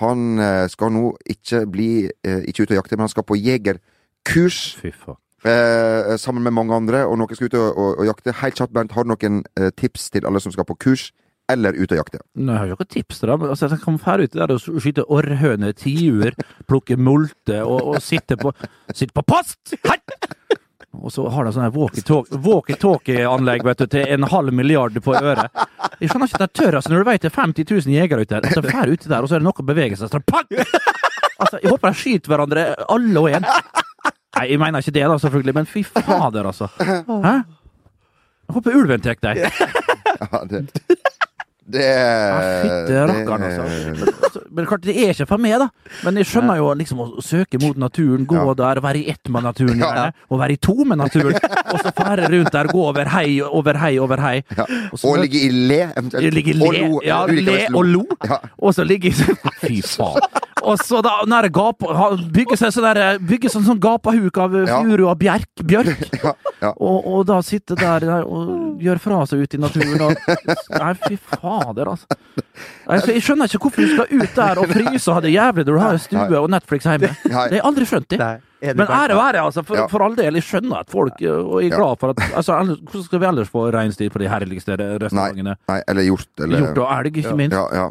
han eh, skal nå ikke bli eh, ikke ut og jakte, men han skal på jegerkurs. Fy faen. Eh, sammen med mange andre, og noen skal ut og, og, og jakte. Helt kjapt, Bernt, har du noen eh, tips til alle som skal på kurs eller ut og jakte? Nei, har jeg jo ikke tips til dem. Altså, jeg kan fære ut der og skyte orrhøne, tiur, plukke multer og, og sitte på Sitte på post! Hei! Og så har de sånn walkie-talkie- walkie-talkie-anlegg du, til en halv milliard på øret. Jeg skjønner ikke at de tør, altså, når du vet det er 50 000 jegere ute. At de drar der, og så er det noe å. Så pang! Altså, jeg håper de skyter hverandre, alle og en. Nei, jeg mener ikke det, da, selvfølgelig, men fy fader, altså. Hæ? Jeg håper ulven tar deg. Ja, det, Det, Ja, Fytte rakkeren, altså. Men klart, det er ikke for meg, da. Men jeg skjønner jo liksom å søke mot naturen, gå Ja. der, være i ett med naturen, Ja. Og være i to med naturen. Og så fære rundt der, gå over hei, over hei, over hei. Ja. Og Og ligge i le, eventuelt. Ligge i Og lo. ja, le og lo. Og så ligge i Fy faen. Og så da nære gap, bygger seg sånn der, bygge sånn, sånn gapahuk av furu og bjerk, bjørk. Ja, ja. Og, og da sitte der der og gjøre fra seg ute i naturen og Nei, fy fader, altså. altså. jeg skjønner ikke hvorfor du skal ut der og fryse og ha det jævlig når du har en stue og Netflix hjemme. Det har jeg aldri skjønt. det. Nei, Men ære være, altså. For, Ja. for all del. Jeg skjønner at folk eh, Og jeg er glad for at altså, Hvordan skal vi ellers få reinsdyr på de herligste Nei, restaurantene? nei, eller hjort, eller Hjort og elg, ikke minst. Ja, ja.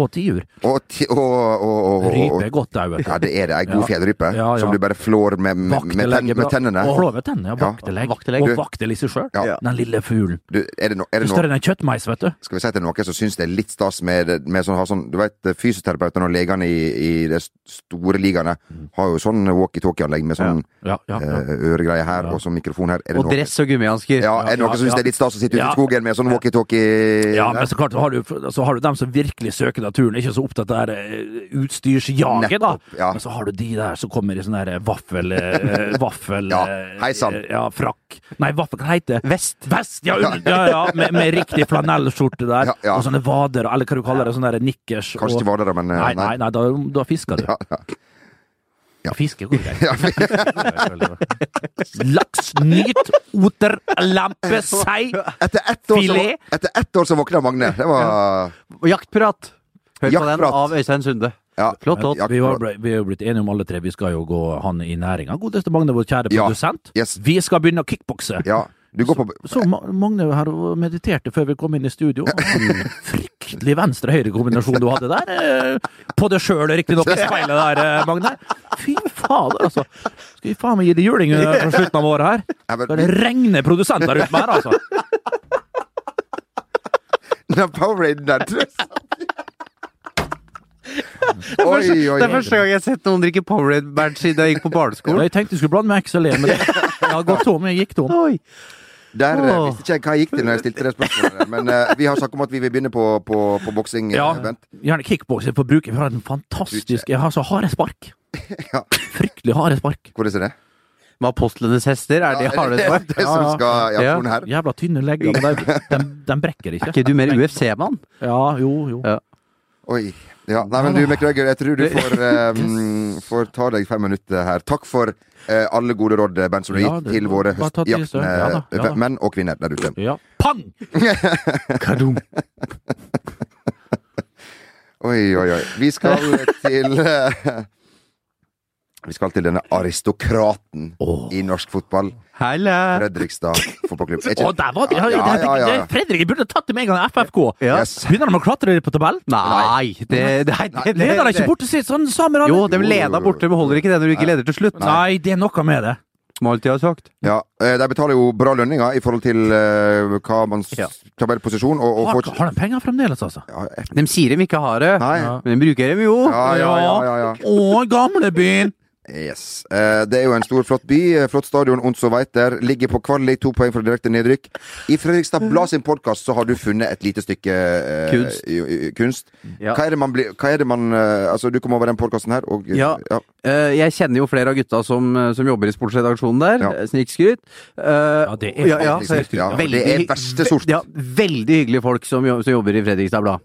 Og tiur. Og, ti- og, og, og, og, Rype er godt òg, vet du. Ja, det er det. Ei god Ja. fjellrype Ja, ja. som du bare flår med, med, bra. med tennene. Og flår med tennene, ja. Ja. Vaktelegg. Vaktelegg. Og vaktel i seg sjøl. Ja. Den lille fuglen. Du, er det, no, er det Større enn en kjøttmeis, vet du. skal vi si at det er noen som syns det er litt stas med, med sånn, ha sånn Du vet fysioterapeutene og legene i, i de store ligaene har jo sånn walkietalkie-anlegg med sånn Ja, ja, ja. eh, øregreie her Ja. og sånn mikrofon her. Er det Og dress og gummihansker. Ja, er det noen Ja, som syns ja. det er litt stas å sitte ute i skogen med sånn walkietalkie? Ja, men så klart så har, du, så har du dem som virkelig søker naturen, ikke så opptatt av det eh, utstyrsjaget, da. Ja. Men så har du de der som kommer i sånn der vaffel... eh, vaffel Ja, eh, hei sann. eh, Ja, frakk. Nei, vaffel, hva heter det? Vest. Vest, ja, ja, ja med, med riktig flanellskjorte der, Ja, ja. og sånne vader, eller hva du kaller det, sånne der nikkers. Kanskje og... var det, men eh, Nei, nei, nei, da, da fisker du. Ja, ja. Fiske går greit. Laks, nyt, oter, lampe, sei. Etter ett år, så, Filet. etter ett år så våkna Magne. Det var jaktprat. Hør på den av Øystein Sunde. ja, Flott flott. Vi var, vi er jo blitt enige om alle tre, vi skal jo gå han i næringa. Godeste Magne, vår kjære Ja. produsent. Yes. Vi skal begynne å kickbokse. ja. Du går på Så så, Magne her og mediterte før vi kom inn i studio. Fryktelig venstre-høyre-kombinasjon du hadde der. eh, På deg sjøl, riktignok, i speilet der, eh, Magne. Fy fader, altså. Skal vi faen meg gi det juling eh, på slutten av året her? Skal det regne produsenter ut med her, altså? Den Poweraden der, tror jeg. Oi, oi, Det er første gang jeg har sett noen drikke Powerade Badge siden jeg gikk på barneskolen. Jeg tenkte du skulle blande med XLE, men det- jeg har gått tom. Jeg gikk tom. Oi. Der eh, Åh. visste ikke jeg hva jeg gikk til når jeg stilte det spørsmålet. Men uh, vi har snakket om at vi vil begynne på, på, på boksing. eh, Ja, Bent. gjerne kickboksing på bruk. Vi har en fantastisk Jeg har så harde spark. Ja. Fryktelig harde spark. Hvor er det? Med apostlenes hester, er det Ja, harde det, svar? det som skal i Ja. aksjonen her. Jævla tynne legger, men de, de, de brekker Er ikke. ikke du mer UFC-mann? Ja, jo, jo. Ja. Oi. Ja, nei, men du, McGregor, jeg tror du får, um, får ta deg fem minutter her. Takk for uh, alle gode råd, Bernt, som du har Ja, gitt til våre høstjaktende Ja ja menn og kvinner der ute. Ja. Pang! Oi, oi, oi. Vi skal til uh, Vi skal til denne aristokraten oh. i norsk fotball. Halla! Fredrikstad fotballklubb. Ikke- Oh, der var det! Ja, Ja, ja, ja, ja. Fredrik, jeg burde tatt det med en gang. FFK. Ja. Yes. Begynner de å klatre på tabellen? Nei, det, det, det, det, Leder de ikke borte sitt sånn samer? Jo, de leder borte, men holder ikke det når du ikke leder til slutt. Nei, det er noe med det. Som alltid har sagt. Ja, eh, De betaler jo bra lønninger i forhold til uh, hva man Ja. tabellposisjon og, og Har, har de penger fremdeles, altså? ja, De sier de ikke har det, Nei. Ja. men de bruker dem jo. Ja, ja, ja, ja, ja. Å, gamlebyen! Yes. Eh, det er jo en stor, flott by. eh, Flott stadion, veit der. Ligger på kvalik, to poeng fra direkte nedrykk. I Fredrikstad Blad sin podkast så har du funnet et lite stykke eh, Kunst. i- i- kunst. Ja. Hva er det man blir Hva er det man eh, Altså, du kom over den podkasten her, og Ja. Eh, jeg kjenner jo flere av gutta som, som jobber i sportsredaksjonen der. Ja. Eh, Snikskryt. Ja, det er ja, ja, Ja, veldig det er verste sort. Ja, veldig hyggelige folk som, som jobber i Fredrikstad Blad.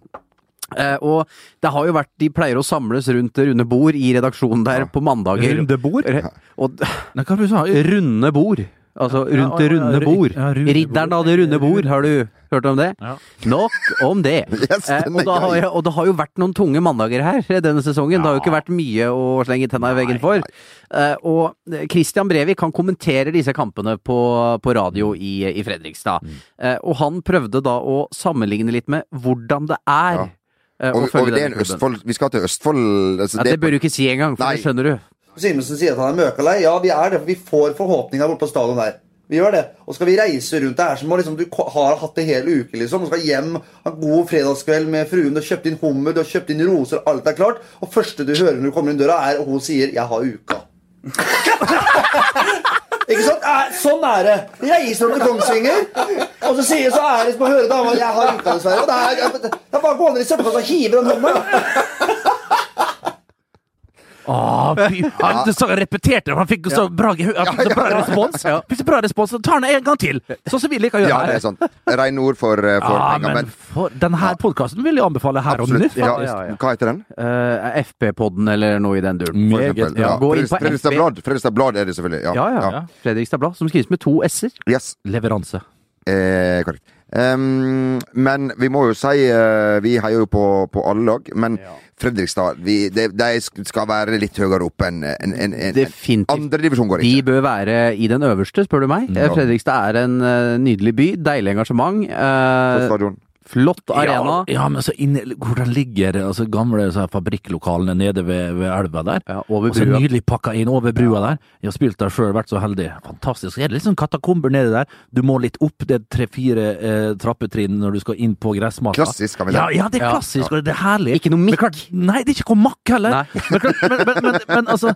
Eh, og det har jo vært De pleier å samles rundt runde bord i redaksjonen der på mandager. Runde bord? Re- Og, Nei, runde bord. Altså rundt det ja, ja, runde bord. Ridderen av det runde bord, har du hørt om det? Ja. Nok om det. Yes, Eh, og, jeg- og det har jo vært noen tunge mandager her denne sesongen. Det har jo ikke vært mye å slenge tenna i veggen for. Eh, og Christian Brevik kan kommentere disse kampene på, på radio i, i Fredrikstad. Mm. Eh, og han prøvde da å sammenligne litt med hvordan det er Ja. Eh, Og, og det er en. Østfold Vi skal til Østfold. Altså, Ja, det bør du ikke si engang, for Nei. det skjønner du. Simensen sier at han er møkalei. Ja, vi er det, for vi får forhåpninger borte på stadion der. Vi gjør det. Og skal vi reise rundt Det er som om liksom, du har hatt det hele uke, liksom. Du skal hjem, ha en god fredagskveld med fruen. Du har kjøpt inn hummer, du har kjøpt inn roser, alt er klart. Og første du hører når du kommer inn døra, er og hun sier 'Jeg har uka'. Ikke sant? Eh, Sånn er det. Reiser opp til Kongsvinger, og så sier så Æres på å høre dama Jeg har uka, dessverre. Og det er, det er bare å gå ned i søppelkassa og hive den hånda. Åh, fy. Han så repeterte det, han fikk så bra, han fikk så bra respons. Fikk så bra respons, så tar han en gang til! Sånn som vi liker å gjøre Ja, det er sånn. Rene ord for, eh, for Ja, penger. men Men for, denne podkasten vil jeg anbefale her og nå. Ja, ja, ja. Hva heter den? Uh, FP-podden eller noe i den duren. Ja. Fredrikstad Blad. Fredrikstad Blad er det selvfølgelig. Ja, Ja, ja. Ja. Fredrikstad Blad, som skrives med to s-er. Yes. Leveranse. Eh, korrekt. Ehm, men vi må jo si uh, Vi heier jo på, på alle lag, men Fredrikstad vi, de, de skal være litt høyere opp enn en, en, en, en Andredivisjon går De bør være i den øverste, spør du meg. Ja. Fredrikstad er en eh, nydelig by. Deilig engasjement. På eh, stadion. Flott arena. Ja, ja men så inn, hvor den ligger, altså gamle så fabrikklokalene nede ved, ved elva der. Ja, over Og så nydelig pakka inn over brua der. Jeg har spilt der sjøl, vært så heldig. Fantastisk. Det er litt sånn katakomber nede der. Du må litt opp det tre-fire eh, trappetrinn når du skal inn på gressmatta. Klassisk, kan vi si. Ja, ja, det er klassisk, og det er herlig. Ikke noe mikk. klart- Nei, det er ikke noe makk heller. Nei. Men, klart, men, men, men, men altså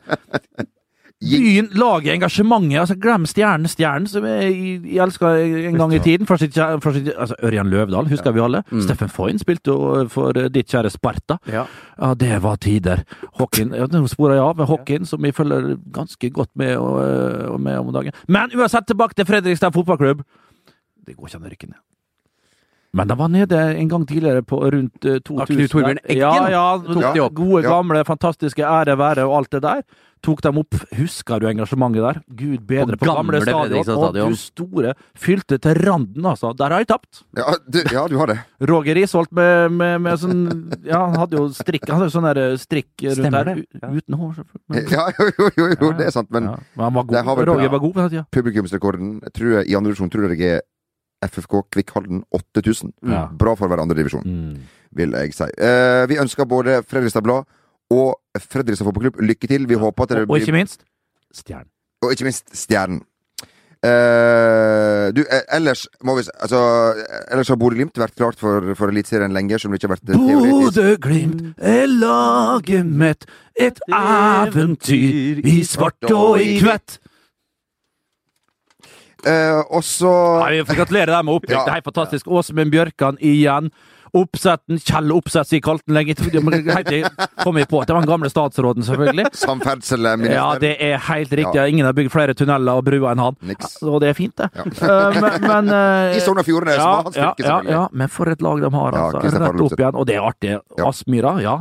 Byen, lager engasjementet. altså Glem Stjernen. Stjernen, som jeg, jeg elska en gang i tiden. Fra sitt, fra sitt, altså Ørjan Løvdahl, husker vi alle. Steffen Foyn spilte jo for eh, ditt kjære Sparta. Ja. Ja, det var tider. Hockeyen ja, Nå sporer jeg av med hockeyen, som vi følger ganske godt med, og, og med om dagen. Men uansett, tilbake til Fredrikstad fotballklubb. Det går ikke an å rykke ned. Men de var nede en gang tidligere på rundt eh, 2000. Ja, Knut Torbjørn Eggen Ja, ja, tok de opp. Gode, gamle, fantastiske ære være og alt det der. Tok dem opp. Husker du engasjementet der? Gud bedre På på, gamle gamle stadion. stadion. Og du store. Fylte til randen, altså. Der har jeg tapt. Ja, du, ja, du har det. Roger Isholt med, med, med sånn Ja, han hadde jo strikk Han hadde jo sånn der strikk rundt Stemmer der. det, Uten hår, selvfølgelig. Ja, jo, jo, jo, jo det er sant, men ja, men han var god. Roger var god på den tida. publikumsrekorden tror jeg, i andre divisjon tror jeg er FFK Kvikk 8000. Ja. Bra for å være andredivisjon, Mm. vil jeg si. Eh, vi ønsker både Fredrikstad Blad og Fredrikstad fotballklubb lykke til. Vi håper at det Og, og ikke minst Stjernen. Og ikke minst Stjernen. Eh, du, eh, ellers må vi Altså, eh, ellers har Bodø-Glimt vært klart for, for Eliteserien lenge, som det ikke har vært. Bodø-Glimt er laget mitt, et eventyr i svart og i kvett. Eh, og så Nei, vi får dem med opprykk. Ja. Det er helt fantastisk. Åsmund Bjørkan igjen. Oppsetten, Kjell Oppsett, sier Kalten lenge. Kom jeg på at det var den gamle statsråden, selvfølgelig. samferdselsminister. Ja, det er helt riktig. Ingen har bygd flere tunneler og bruer enn han. Niks. Og det er fint, det. Ja. Eh, men, men eh, I Sogn og Fjordane, som var hans fylke, ja, selvfølgelig. ja, men for et lag de har, altså. Rett opp igjen. Og det er artig. Ja. Aspmyra, ja.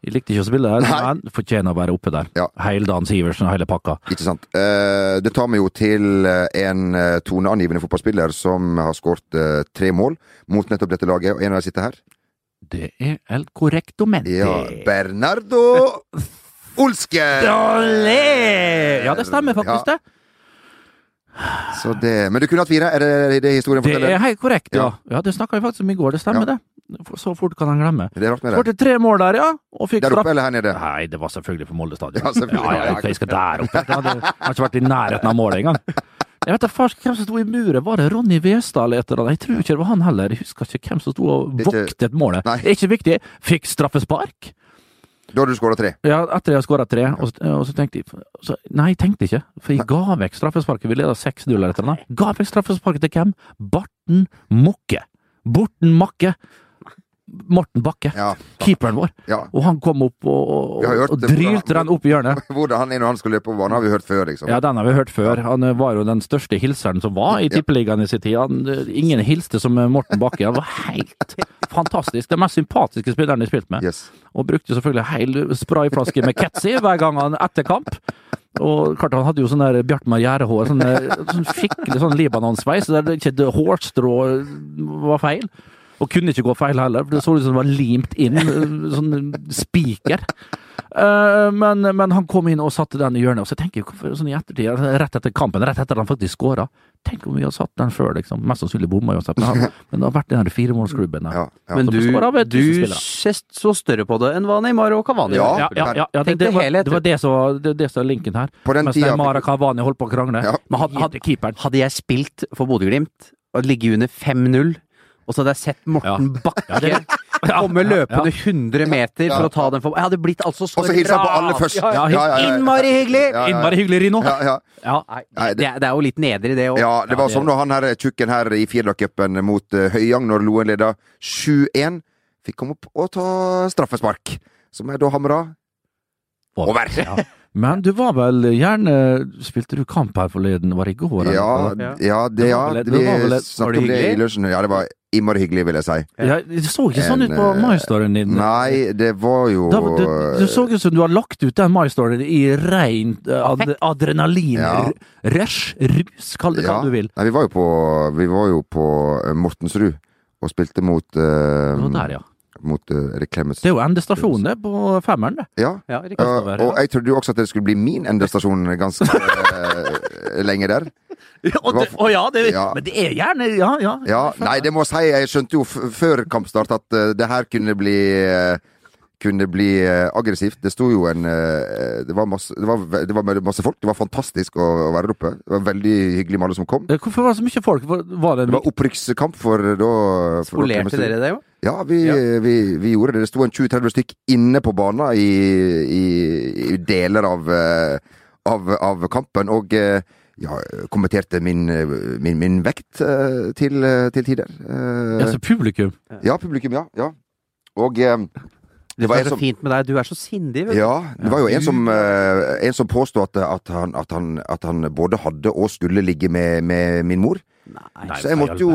Jeg likte ikke å spille der, Nei. men fortjener å være oppe der. Ja. Heildan Sivertsen og hele pakka. Ikke sant. Eh, det tar meg jo til eh, en eh, toneangivende fotballspiller som har skåret tre mål mot nettopp dette laget, og en av dem sitter her. Det er el correcto mente. Ja, Bernardo Olske! Olé! Ja, det stemmer faktisk, Ja. det. Så det, men du kunne hatt fire? Er det det historien Det er helt korrekt, ja. Ja. Ja, Det snakka vi faktisk om i går, det stemmer Ja. det. Så fort kan han glemme. Det. Skårte tre mål der, ja. Og fikk Der oppe straff. eller her nede? Nei, det var selvfølgelig på Molde stadion. Ja, selvfølgelig. Ja, ja, jeg skal der oppe. Jeg hadde, jeg har ikke vært i nærheten av målet engang. Jeg vet da hvem som sto i muret. Var det Ronny Westad eller et eller annet? Jeg tror ikke det var han heller. Jeg husker ikke hvem som sto og voktet målet. Nei. Det er ikke viktig. Fikk straffespark. Da har du skåra tre. Ja, etter jeg skåra tre, og, så- og så tenkte jeg så, Nei, jeg tenkte ikke. For jeg ga vekk straffesparket. Vi leda 6-0 eller et eller annet. Ga vekk straffesparket til hvem? Barten Mokke. Borten Makke. Morten Bakke. Ja. Keeperen vår. ja. Og han kom opp og, og, hørt og drylte den opp i hjørnet. Hvordan han er når han skal løpe på banen, har vi hørt før, liksom. Ja, den har vi hørt før. Han eh, var jo den største hilseren som var i Tippeligaen i sin tid. Han, eh, ingen hilste som eh, Morten Bakke. Han var helt fantastisk. Den mest sympatiske spilleren de spilte med. Yes. Og brukte selvfølgelig hel sprayflaske med Ketzy hver gang han etter kamp. Og klart han hadde jo sånn der Bjartmar Gjerde-hår, sånn, sånn skikkelig sånn Libanon-sveis, så der ikke hårstrå var feil. Og kunne ikke gå feil heller, for det så ut som det var limt inn, sånn spiker. Eh, men, men han kom inn og satte den i hjørnet, og så tenker jeg sånn i ettertid, rett etter kampen, rett etter at han faktisk skåra Tenk om vi hadde satt den før, liksom. Mest sannsynlig bomma uansett, men, han- men det har vært den firemålsklubben. Ja, ja. Men du, du ser så større på det enn hva Neymar og Cavani Ja. gjør. Ja, ja, ja, ja det, det, var, det var det som var det, det som er linken her. På den Mens tida Neymar og Cavani holdt på å krangle. Ja. Men hadde, hadde Hadde jeg spilt for Bodø-Glimt og ligget under 5-0, og så hadde jeg sett Morten Bakke Ja, det- Komme løpende 100 meter for å ta den for Jeg hadde blitt altså så Og så hilser han på alle først. Ja, ja, Ja, ja, ja. Innmari hyggelig! Ja, ja. Innmari hyggelig, Rino. Ja, ja. Ja. Nei, Nei, det, det er jo litt nedrig, det òg. Ja, det var som når han her tjukken her i Firdacupen mot uh, Høyang, når Loen leda 7-1. Fikk komme opp og ta straffespark, som jeg da hamra over. Ja. Men du var vel gjerne Spilte du kamp her forleden? Var det i går? eller? Ja, Ja. det, ja. Det var vel- det Vi snakket om det i lunsjen. Ja, det var innmari hyggelig, vil jeg si. Ja, det så ikke sånn ut på eh, MyStoryen din. Nei, det var jo Da, du, du så ut som du har lagt ut den MyStoryen i rein uh, ad, adrenalin, Ja. rush, rus, kall det hva Ja. du vil. Nei, vi var jo på, vi var jo på eh, Mortensrud og spilte mot uh, Det var der, ja. Mot uh, Erik Clemens. Det er jo endestasjonen det, på femmeren, det. Ja. Ja. Uh, og jeg trodde jo også at det skulle bli min endestasjon ganske uh, lenge der. Ja, det, å ja, det, Ja. men det er gjerne Ja, ja. Ja, nei, det må jeg si. Jeg skjønte jo f før kampstart at uh, det her kunne bli eh, kunne bli eh, aggressivt. Det sto jo en eh, det, var masse, det, var, det var masse folk. Det var fantastisk å, å være der oppe. Det var veldig hyggelig med alle som kom. Eh, Hvorfor var det så mye folk? Var det Det var opprykkskamp for eh, da for da- dere det, jo? Ja, vi, Vi, vi gjorde det. Det sto en 20-30 stykk inne på banen i, i, i deler av, eh, av, av kampen. Og eh, ja, kommenterte min, min, min vekt eh, til, til tider. Ja, altså, publikum? Ja, publikum, ja. ja. Og det Det var er så som fint med deg. Du er så sindig, vet du. ja, det var jo en som, en som påstod at, at, han, at, han, at han både hadde og skulle ligge med, med min mor. Nei. Så jeg måtte jo,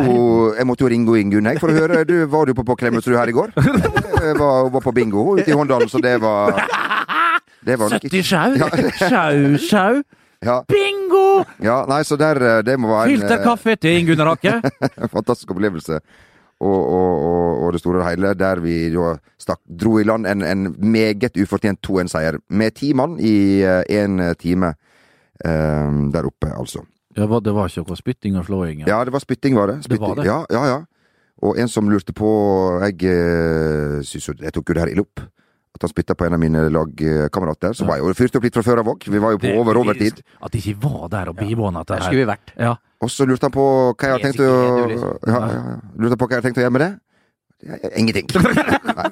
jeg måtte jo ringe Ingunn for å høre. Du, var du på, på Klemetsrud her i går? Jeg var, var på bingo ute i Håndalen, så det var Det var 70 sjau! Sjau, sjau! ja, Bingo! ja, nei, så der eh, Det må være en Filter eh, kaffe til Ingunn Rakke. fantastisk opplevelse. Og, og, og, og det store og hele, der vi da stakk, dro i land en, en meget ufortjent 2-1-seier. Med ti mann i én time um, der oppe, altså. Ja, det var ikke noe spytting og slåing? Ja, det var spytting, var det. Det var det? Ja, ja, ja. Og en som lurte på Jeg synes syns jo Jeg tok jo det her ille opp. At han spytta på en av mine lagkamerater. Så var jeg jo fyrt opp litt fra før av òg. Vi var jo på Det- over overtid. At de ikke var der og bivåna Der dette skulle vi vært. Ja. Og så lurte han på hva jeg hadde tenkt å liksom- ja, ja, ja. Lurte på hva jeg hadde tenkt å gjøre med det. Ingenting. Nei.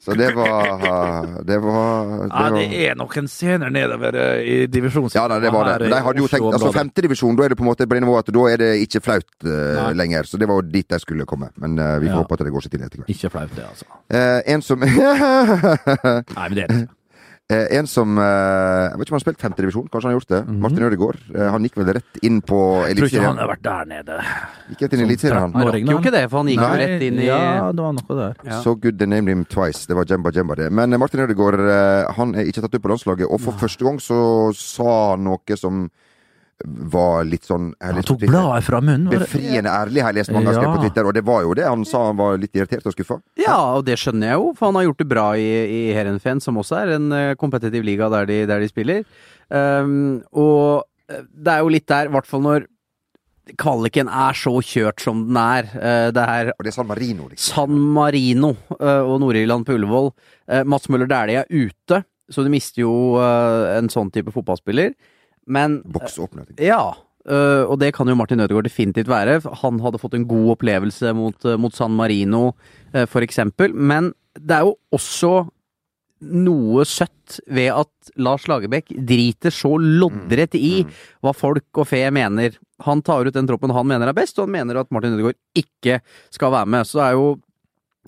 Så det var Det var, det Ja, det er noen scener nedover eh, i divisjons... Ja, nei, det var det. Men de hadde jo tenkt Altså, femtedivisjon, da er det på en måte på det nivået at da er det ikke flaut uh, lenger. Så det var dit de skulle komme. Men uh, vi får Ja. håpe at det går seg til etter hvert. Ikke flaut, det, altså. Uh, en som Nei, men det er det ikke. Eh, en som eh, Jeg vet ikke om han har spilt femtedivisjon, kanskje han har gjort det. Martin Ødegaard. Eh, han gikk vel rett inn på Jeg tror ikke han Eliteserien. har vært der nede. Gikk rett inn i Eliteserien, han. Han rakk jo ikke det, for han gikk jo rett inn i Ja, det var noe der. Ja. So good they named him twice. Det var Jemba Jemba, det. Men eh, Martin Ødegaard eh, han er ikke tatt opp på landslaget, og for første gang så sa han noe som var litt sånn Han tok bladet fra munnen. Befriende ærlig, har jeg lest mange har skrevet på Twitter, og det var jo det. Han sa han var litt irritert og skuffa. Ja, og det skjønner jeg jo, for han har gjort det bra i, i Heerenveen, som også er en eh, kompetitiv liga der de, der de spiller. Um, og eh, det er jo litt der, i hvert fall når kvaliken er så kjørt som den er. Eh, det er Og det er San Marino, liksom. San Marino og Nord-Irland på Ullevål. Mats Møller Dæhlie er ute, så du mister jo en sånn type fotballspiller. Men Boksåpner. ja, øh, og det kan jo Martin Ødegaard definitivt være. Han hadde fått en god opplevelse mot, øh, mot San Marino, uh, for eksempel. Men det er jo også noe søtt ved at Lars Lagerbäck driter så loddrett i hva folk og fe mener. Han tar ut den troppen han mener er best, og han mener at Martin Ødegaard ikke skal være med. Så det er jo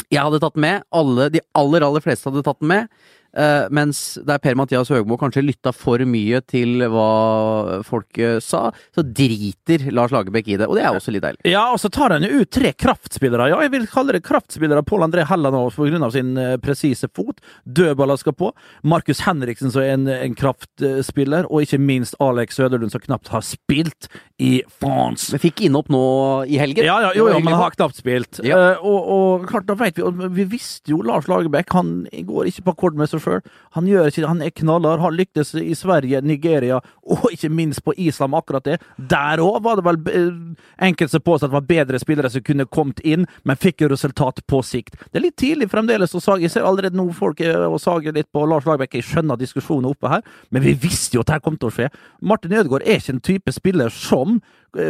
Jeg hadde tatt den med. Alle, de aller, aller fleste hadde tatt den med. Eh, mens der Per-Mathias Høgmo kanskje lytta for mye til hva folket sa, så driter Lars Lagerbäck i det. Og det er også litt deilig. Ja, og så tar han jo ut tre kraftspillere. Ja, jeg vil kalle det kraftspillere. Pål André Helland òg, av sin eh, presise fot. Dødballer skal på. Markus Henriksen som er en, en kraftspiller. Og ikke minst Alex Søderlund som knapt har spilt i France. Men fikk innopp nå i helgen. Ja, ja, jo, jo, men har knapt spilt. Ja. Eh, og, og klart, da vet vi og Vi visste jo Lars Lagerbäck. Han går ikke på akkord med seg sjøl. Han gjør ikke. Han er knallhard. Han lyktes i Sverige, Nigeria og ikke minst på Island akkurat det. Der òg var det vel eh, enkelte som påstod at det var bedre spillere som kunne kommet inn, men fikk jo resultat på sikt. Det er litt tidlig fremdeles å sage. Jeg ser allerede nå folk eh, og sager litt på Lars Lagerbäck. Jeg skjønner diskusjonen oppe her, men vi visste jo at dette kom til å skje. Martin Ødegaard er ikke en type spiller som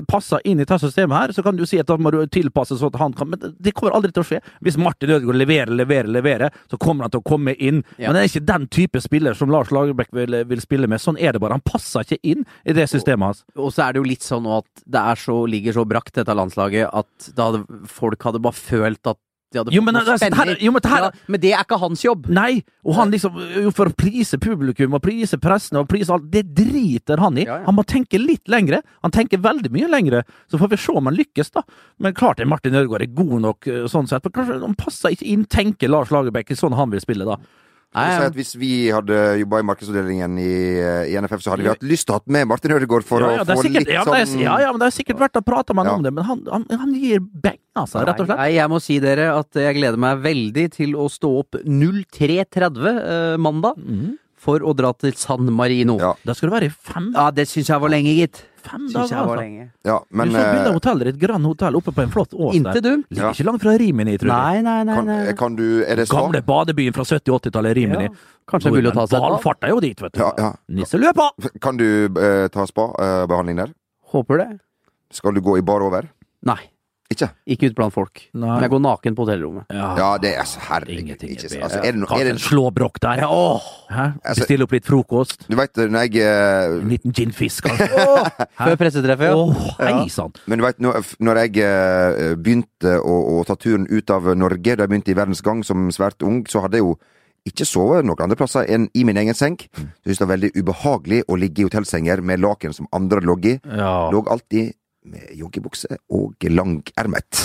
passer inn i dette systemet her, så kan du si at da må du tilpasse sånn at han kan Men det kommer aldri til å skje. Hvis Martin Ødegaard leverer, leverer, leverer, så kommer han til å komme inn. Ja. Men det er ikke den type spiller som Lars Lagerbäck vil, vil spille med. Sånn er det bare. Han passer ikke inn i det systemet hans. Og så er det jo litt sånn at det så, ligger så brakt, dette landslaget, at da hadde, folk hadde bare følt at de hadde Jo, fått men noe det er- her- jo, men her- ja, men det er ikke hans jobb. Nei! Og han liksom, for å prise publikum og prise pressen og prise alt, det driter han i. Ja, ja. Han må tenke litt lengre. Han tenker veldig mye lengre. Så får vi se om han lykkes, da. Men klart er Martin Ødegaard er god nok eh, sånn sett. Men kanskje han passer ikke inn, tenker Lars Lagerbäck, sånn han vil spille, da. Nei, Si at Hvis vi hadde jobba i markedsavdelingen i, i NFF, så hadde vi hatt lyst til å ha med Martin Ødegaard for ja, ja, å få sikkert, litt ja, er, sånn ja, ja, men det er sikkert verdt å prate med han Ja. om det, men han, han, han gir beng, altså, rett og slett. Nei, jeg må si dere at jeg gleder meg veldig til å stå opp 03.30 eh, mandag Mhm. For å dra til San Marino. Ja. Da skal du være i fem, Ja, det syns jeg var lenge, gitt. fem Synes dager, jeg var altså. lenge. Ja, men du av eh, hotellet ditt, Grand Hotell, oppe på en flott ås Inte der. dumt. Ligger Ja. ikke langt fra Rimini, tror jeg. Nei, nei, nei. kan, nei. kan du Er det så? Gamle badebyen fra 70-80-tallet, Rimini. Ja, Kanskje det er mulig å ta seg et bad? Valfarta jo dit, vet du. Ja, ja. Nisseløpa! Kan du eh, ta spa-behandling der? Håper det. Skal du gå i bar over? Nei. Ikke? Ikke ut blant folk. Nei. Men jeg går naken på hotellrommet. Ja, det er så herregud. Ikke, altså, er det, no, er det en slåbrok der. Åh! Altså- Bestille opp litt frokost. du veit når jeg uh... En liten ginfisk, kanskje. Før pressetreffet, ja. Hei sann! Men du vet, når, når jeg uh, begynte å, å ta turen ut av Norge, da jeg begynte i Verdens Gang som svært ung, så hadde jeg jo ikke sovet noen andre plasser enn i min egen seng. Så jeg synes det var veldig ubehagelig å ligge i hotellsenger med laken som andre lå i. Ja. Lå alltid med joggebukse og langermet.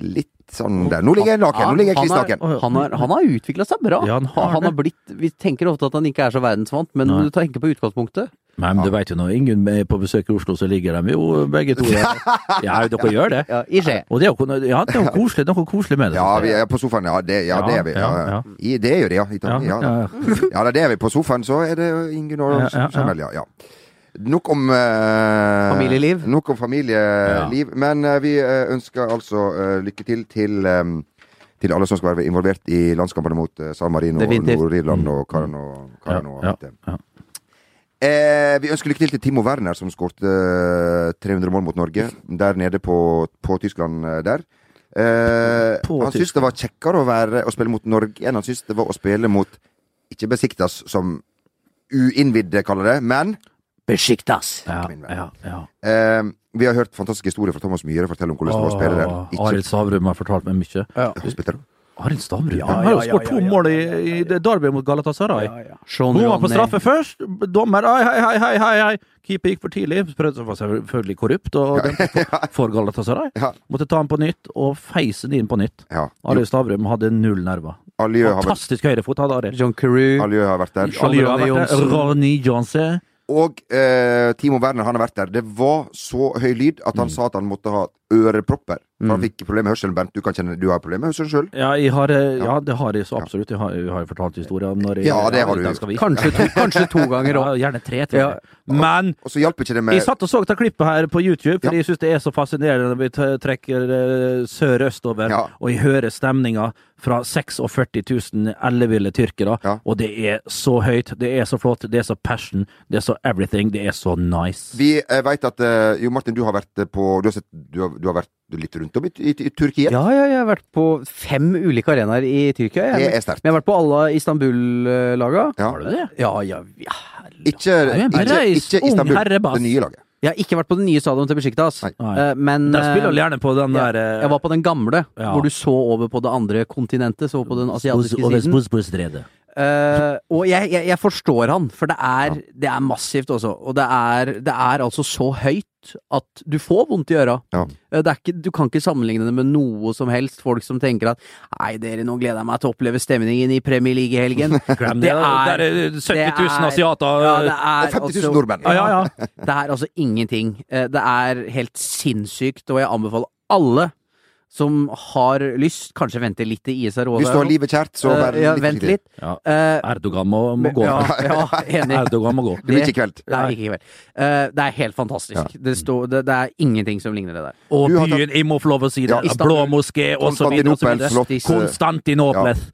Litt sånn der. Nå ligger jeg naken. Nå ligger jeg kliss han, naken. har, han, har, han har utvikla seg bra. Ja, han har han har blitt, vi tenker ofte at han ikke er så verdensvant, men Nei. du tenker på utgangspunktet. Men du veit jo når Ingunn er på besøk i Oslo, så ligger de jo begge to der. Ja, dere gjør det. Ja, I skje. Og det er jo ja, det er jo koselig, noe koselig med det. Ja, vi er på sofaen. Ja, det, ja, det er vi. Ja, Ja, ja. ja. I, det er jo det, ja. I, Ja, ja, ja, ja. ja, det er vi. På sofaen så er det Ingunn og Ja, ja, ja. Ja. ja. Nok om eh, Familieliv. Nok om familieliv. Men eh, vi eh, ønsker altså eh, lykke til til eh, til alle som skal være involvert i landskampene mot eh, San Marino, Nord-Irland og Karan og, Karan og Ja, ja. Eh, vi ønsker lykke til til Timo Werner, som skårte eh, 300 mål mot Norge. Der nede på, på Tyskland der. Eh, På han syntes det var kjekkere å, være, å spille mot Norge enn han syntes det var å spille mot Ikke Besiktas, som uinnvidde kaller det, men Besiktas. Ja, ja, ja. eh, vi har hørt fantastiske historier fra Thomas Myhre fortelle om hvordan det var å spille der. Åh, Arild Stavrum har fortalt meg mye. Ja. Arild Stavrum? Ja, har jo ja, ja, skåret to mål i, i det mot Galatasaray. Ja, Hun var på straffe først. Dommer hei, hei, hei, hei, hei. Keeper gikk for tidlig. Prøvde var selvfølgelig korrupt og for, for Galatasaray. Ja. Måtte ta den på nytt, og feise den inn på nytt. Ja. Arild Stavrum hadde null nerver. Fantastisk høyrefot hadde Arild. John Carew. Aljø har vært der. Ronny Johnson. Og eh, Timo Werner han har vært der. Det var så høy lyd at han Mm. sa at han måtte ha ørepropper. For han fikk problemer med hørselen. Bernt, du kan kjenne du har problemer med hørselen sjøl? Ja, eh, ja, det har jeg så absolutt. Jeg har, jeg har jo fortalt historien om når jeg Ja, det har du Kanskje to, kanskje to ganger Ja, gjerne tre, tror jeg. Men Og så ikke det med Jeg satt og så dette klippet her på YouTube, fordi Ja. jeg syns det er så fascinerende når vi trekker eh, sør-østover, Ja. og jeg hører stemninga fra 46 000 elleville tyrkere, Ja. og det er så høyt, det er så flott, det er så passion, det er så everything, det er så nice. Vi eh, vet at eh, Jo, Martin, du har vært på Du har, sett, du har, du har vært litt rundt om i, i, i Tyrkia? Ja, ja, jeg har vært på fem ulike arenaer i Tyrkia. Jeg. Det er sterkt. Men jeg har vært på alle Istanbul-laga. Ja. Har du det? Ja, ja, ja. Ikke, er ikke, ikke Istanbul, det nye laget. Jeg har ikke vært på det nye stadionet til. Eh, men spiller eh, du gjerne på den der ja, Jeg var på den gamle, Ja. hvor du så over på det andre kontinentet. Så på den asiatiske siden. Eh, og jeg, jeg, jeg forstår han, for det er, det er massivt også. Og det er, det er altså så høyt at du får vondt i øra. Ja. Eh, ikke, du kan ikke sammenligne det med noe som helst. Folk som tenker at nei, dere, nå gleder jeg meg til å oppleve stemningen i Premier League-helgen. det, det. Er 70 000 er- asiater. Ja, det Det er, er 50 000 altså- nordmenn. Ja, ja, ja. Det er altså ingenting. Eh, Det er helt sinnssykt, og jeg anbefaler alle som har lyst, kanskje vente litt til IS er over. Hvis du har livet kjært, så Eh, uh, ja, litt vent litt. Ja. Eh, Erdogan må, må gå. Ja, ja, enig. Erdogan må gå. Det blir ikke i kveld. Nei, ikke i kveld. Uh, det er helt fantastisk. Det, står, det, det er ingenting som ligner det der. Og Du har tatt- byen, jeg må få lov å si det, Ja, Istanbul. blå moské osv. Konstantinopel, flott. eh, Konstantinopel.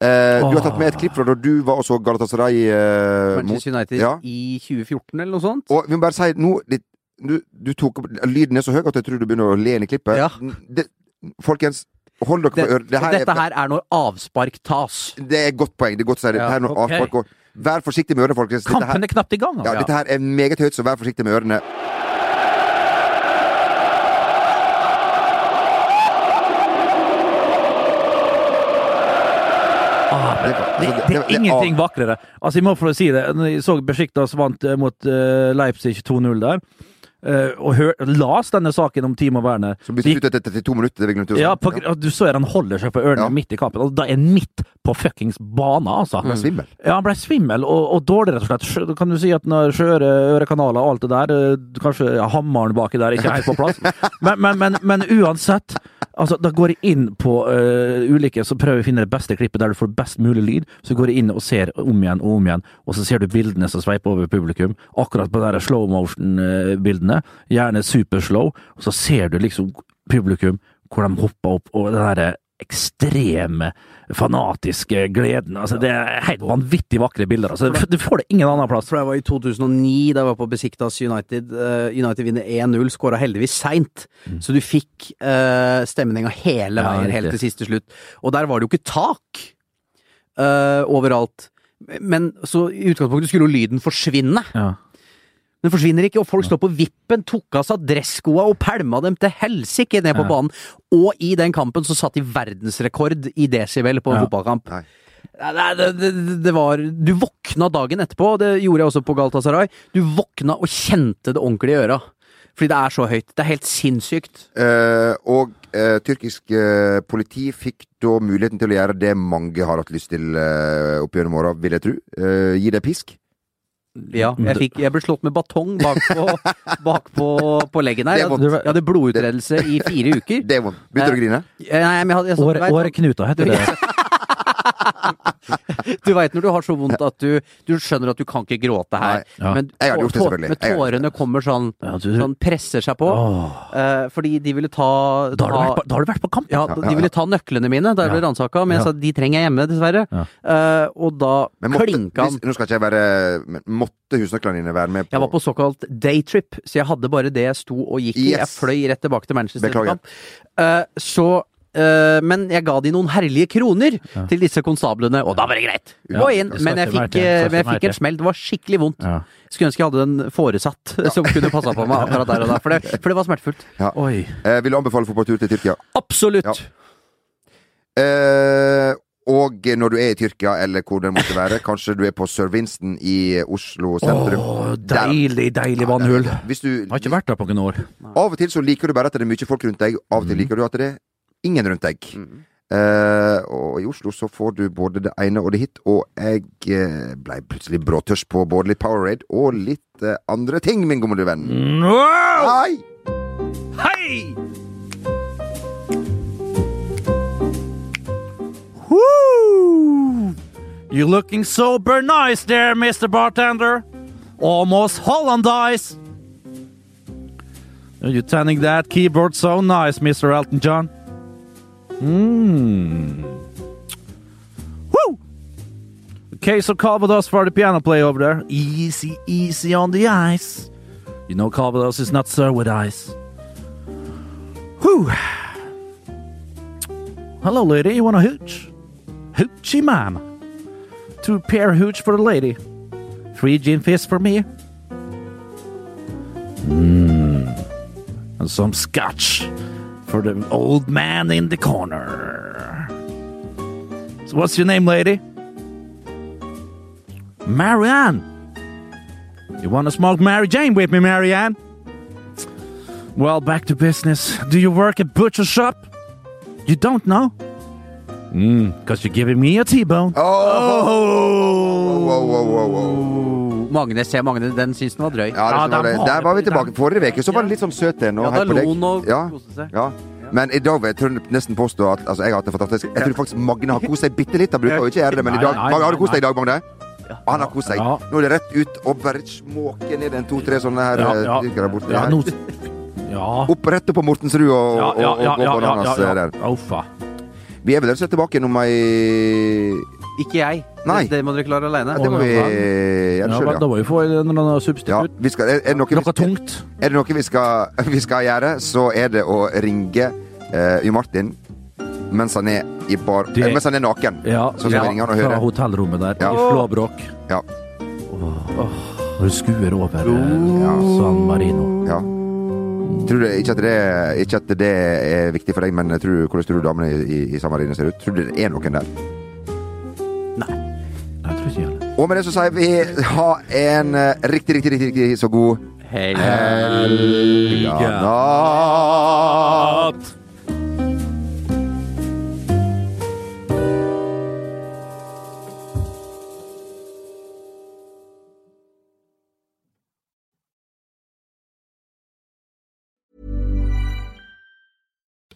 Eh, du har tatt med et klipp fra da du var og så Galatasaray mot Manchester United ja. i 2014 eller noe sånt. Og vi må bare si nå du, du tok opp Lyden er så høy at jeg tror du begynner å le inn i klippet. Ja. Det, folkens, hold dere Det, for øret. Det her, dette er, her er når avspark tas. det er et godt poeng. Det er godt det. Ja, og- Vær forsiktig med ørene, folkens. Kampen er knapt i gang. ja, altså. dette her er meget høyt, så vær forsiktig med ørene. Ah, Det var- det, altså, det det- er ingenting vakrere. Altså, jeg må få si det. Når jeg så Besjiktas vant eh, mot eh, Leipzig 2-0 der, og hør, las denne saken om team og verne Så byttes sluttet etter to minutter. Det er glemte ja, på, ja. Du så han holder seg for ørene Ja. midt i kampen, og da er han midt på fuckings bana, altså. Han ble svimmel. Ja, han ble svimmel og, og dårlig, rett og slett. Kan du si at når skjøre ørekanaler og alt det der, eh, kanskje hammeren baki der ikke er helt på plass, men, men, men, men uansett. Altså, Da går jeg inn på uh, ulike, så prøver jeg å finne det beste klippet der du får best mulig lyd. Så går jeg inn og ser om igjen og om igjen, og så ser du bildene som sveiper over publikum. Akkurat på de slow motion-bildene, gjerne superslow, og så ser du liksom publikum hvor de hopper opp, og den derre ekstreme, fanatiske gleden. Altså, det er helt vanvittig vakre bilder. Altså, du får det ingen annen plass. For det var i 2009, da jeg var på Besiktas United. Eh, United vinner 1-0, skåra heldigvis seint. Så du fikk uh, stemninga hele veien, Ja, helt til siste slutt. Og der var det jo ikke tak uh, overalt. Men så i utgangspunktet skulle jo lyden forsvinne. Ja. Den forsvinner ikke, og folk står på vippen, tok av seg dresskoa og pælma dem til helsike ned på Ja. banen. Og i den kampen så satt de verdensrekord i desibel på en Ja. fotballkamp. Nei. Nei, det, det, det var Du våkna dagen etterpå, det gjorde jeg også på Galtasaray. Du våkna og kjente det ordentlig i øra. Fordi det er så høyt. Det er helt sinnssykt. Eh, og eh, tyrkisk eh, politi fikk da muligheten til å gjøre det mange har hatt lyst til eh, opp gjennom åra, vil jeg tro. Eh, gi det pisk. Ja, jeg, fikk, jeg ble slått med batong bakpå bak på, på leggen her. Jeg hadde, jeg hadde blodutredelse i fire uker. Det var Begynte du å grine? Jeg- Nei, men jeg hadde, jeg, Åre, vet- heter det. Du veit når du har så vondt at du, du skjønner at du kan ikke gråte her. Ja. Men, gjort det, tå- gjort tårene kommer sånn, sånn presser seg på. Oh. eh, fordi de ville ta, Da har, du vært på, vært på kamp! ja, de ville ta nøklene mine da jeg ble ransaka, men jeg sa de trenger jeg hjemme, dessverre. Eh, og da måtte, klinka han. nå skal ikke jeg være Måtte husnøklene dine være med på Jeg var på såkalt daytrip, så jeg hadde bare det jeg sto og gikk i. Jeg fløy rett tilbake til Manchester. Beklager. kamp. Eh, så eh, Men jeg ga de noen herlige kroner til disse konstablene, og da var det greit. Gå inn. Men jeg fikk, merke, eh, men jeg fikk et smell. Det var skikkelig vondt. Ja. Skulle ønske jeg hadde en foresatt som kunne passa på meg akkurat der og da, for det, for det var smertefullt. Oi. Eh, vil du anbefale fotballtur til Tyrkia? Absolutt! Ja. Eh, og når du er i Tyrkia, eller hvor det måtte være, kanskje du er på Sir Winston i Oslo sentrum. Åh, deilig, deilig vannhull. Hvis du Jeg har ikke vært der på noen år. Av og til så liker du bare at det er mye folk rundt deg. Av og til Mhm. liker du at det er ingen rundt deg. Mm. Uh, og i Oslo så får du både det ene og det hit, og jeg uh, ble plutselig bråtørst på både litt Powerade og litt uh, andre ting, min gode venn. No! Hei! Hei! Woo! You looking sober nice there, Mr. Bartender. Almost Hollandize. You're turning that keyboard so nice, Mr. Elton John. Mmm. Woo! Okay, so Calvados for the piano play over there. Easy, easy on the ice. You know Calvados is not served with ice. Whew. Hello, lady. You want a hooch? Hoochie man. Two pair hooch for the lady. Three gin fizz for me. Mmm. And some scotch for the old man in the corner. So, what's your name, lady? Marianne. You want to smoke Mary Jane with me, Marianne? Well, back to business. Do you work at butcher shop? You don't know? Mm, because you're giving me a T-bone. Oh! Wow, wow, wow, wow. Magne, se Magne, den syns den var drøy. Ja, det Ja, var det. der var vi tilbake. Forrige uke så var det litt sånn søt en. Ja, da lo han og Ja, koste seg. ja. Men i dag vil jeg nesten påstå at altså, jeg har hatt det fantastisk. Jeg tror faktisk Magne har kost seg bitte litt. Han bruker jo ikke gjøre det, men i dag Nei, nei, Magne, Har du kost deg i dag, Magne? Han har kost seg. Ja. Nå er det rett ut og bare småke ned en to-tre sånne her Ja, eh, ja. borti her. Ja. Opp rett opp på Mortensrud og, Ja, og, ja, og, ja, og gå ja, på bananas ja, eh, ja. der. Uffa. Vi er vel rett og slett tilbake om ei Ikke jeg. Nei. Det, det må dere klare aleine. Ja, det må vi gjøre Ja, da må vi få en eller annen ja substitutt. vi skal, er, er, det noe, Noe vi, tungt. er det noe vi skal, vi skal gjøre, så er det å ringe eh, Jo Martin mens han er i bar Det- eh, Mens han er naken. Ja, Så skal ja, vi ringe han og fra hotellrommet der, Ja. i Flåbråk. Ja. Når du skuer over ja. San Marino. ja. Tror du ikke at, det, ikke at det er viktig for deg, men tror, hvordan tror du damene i, i, San Marino ser ut? Tror du det er noen der? Og med det så sier vi ha en eh, riktig, riktig, riktig, riktig så god Helga helgenatt.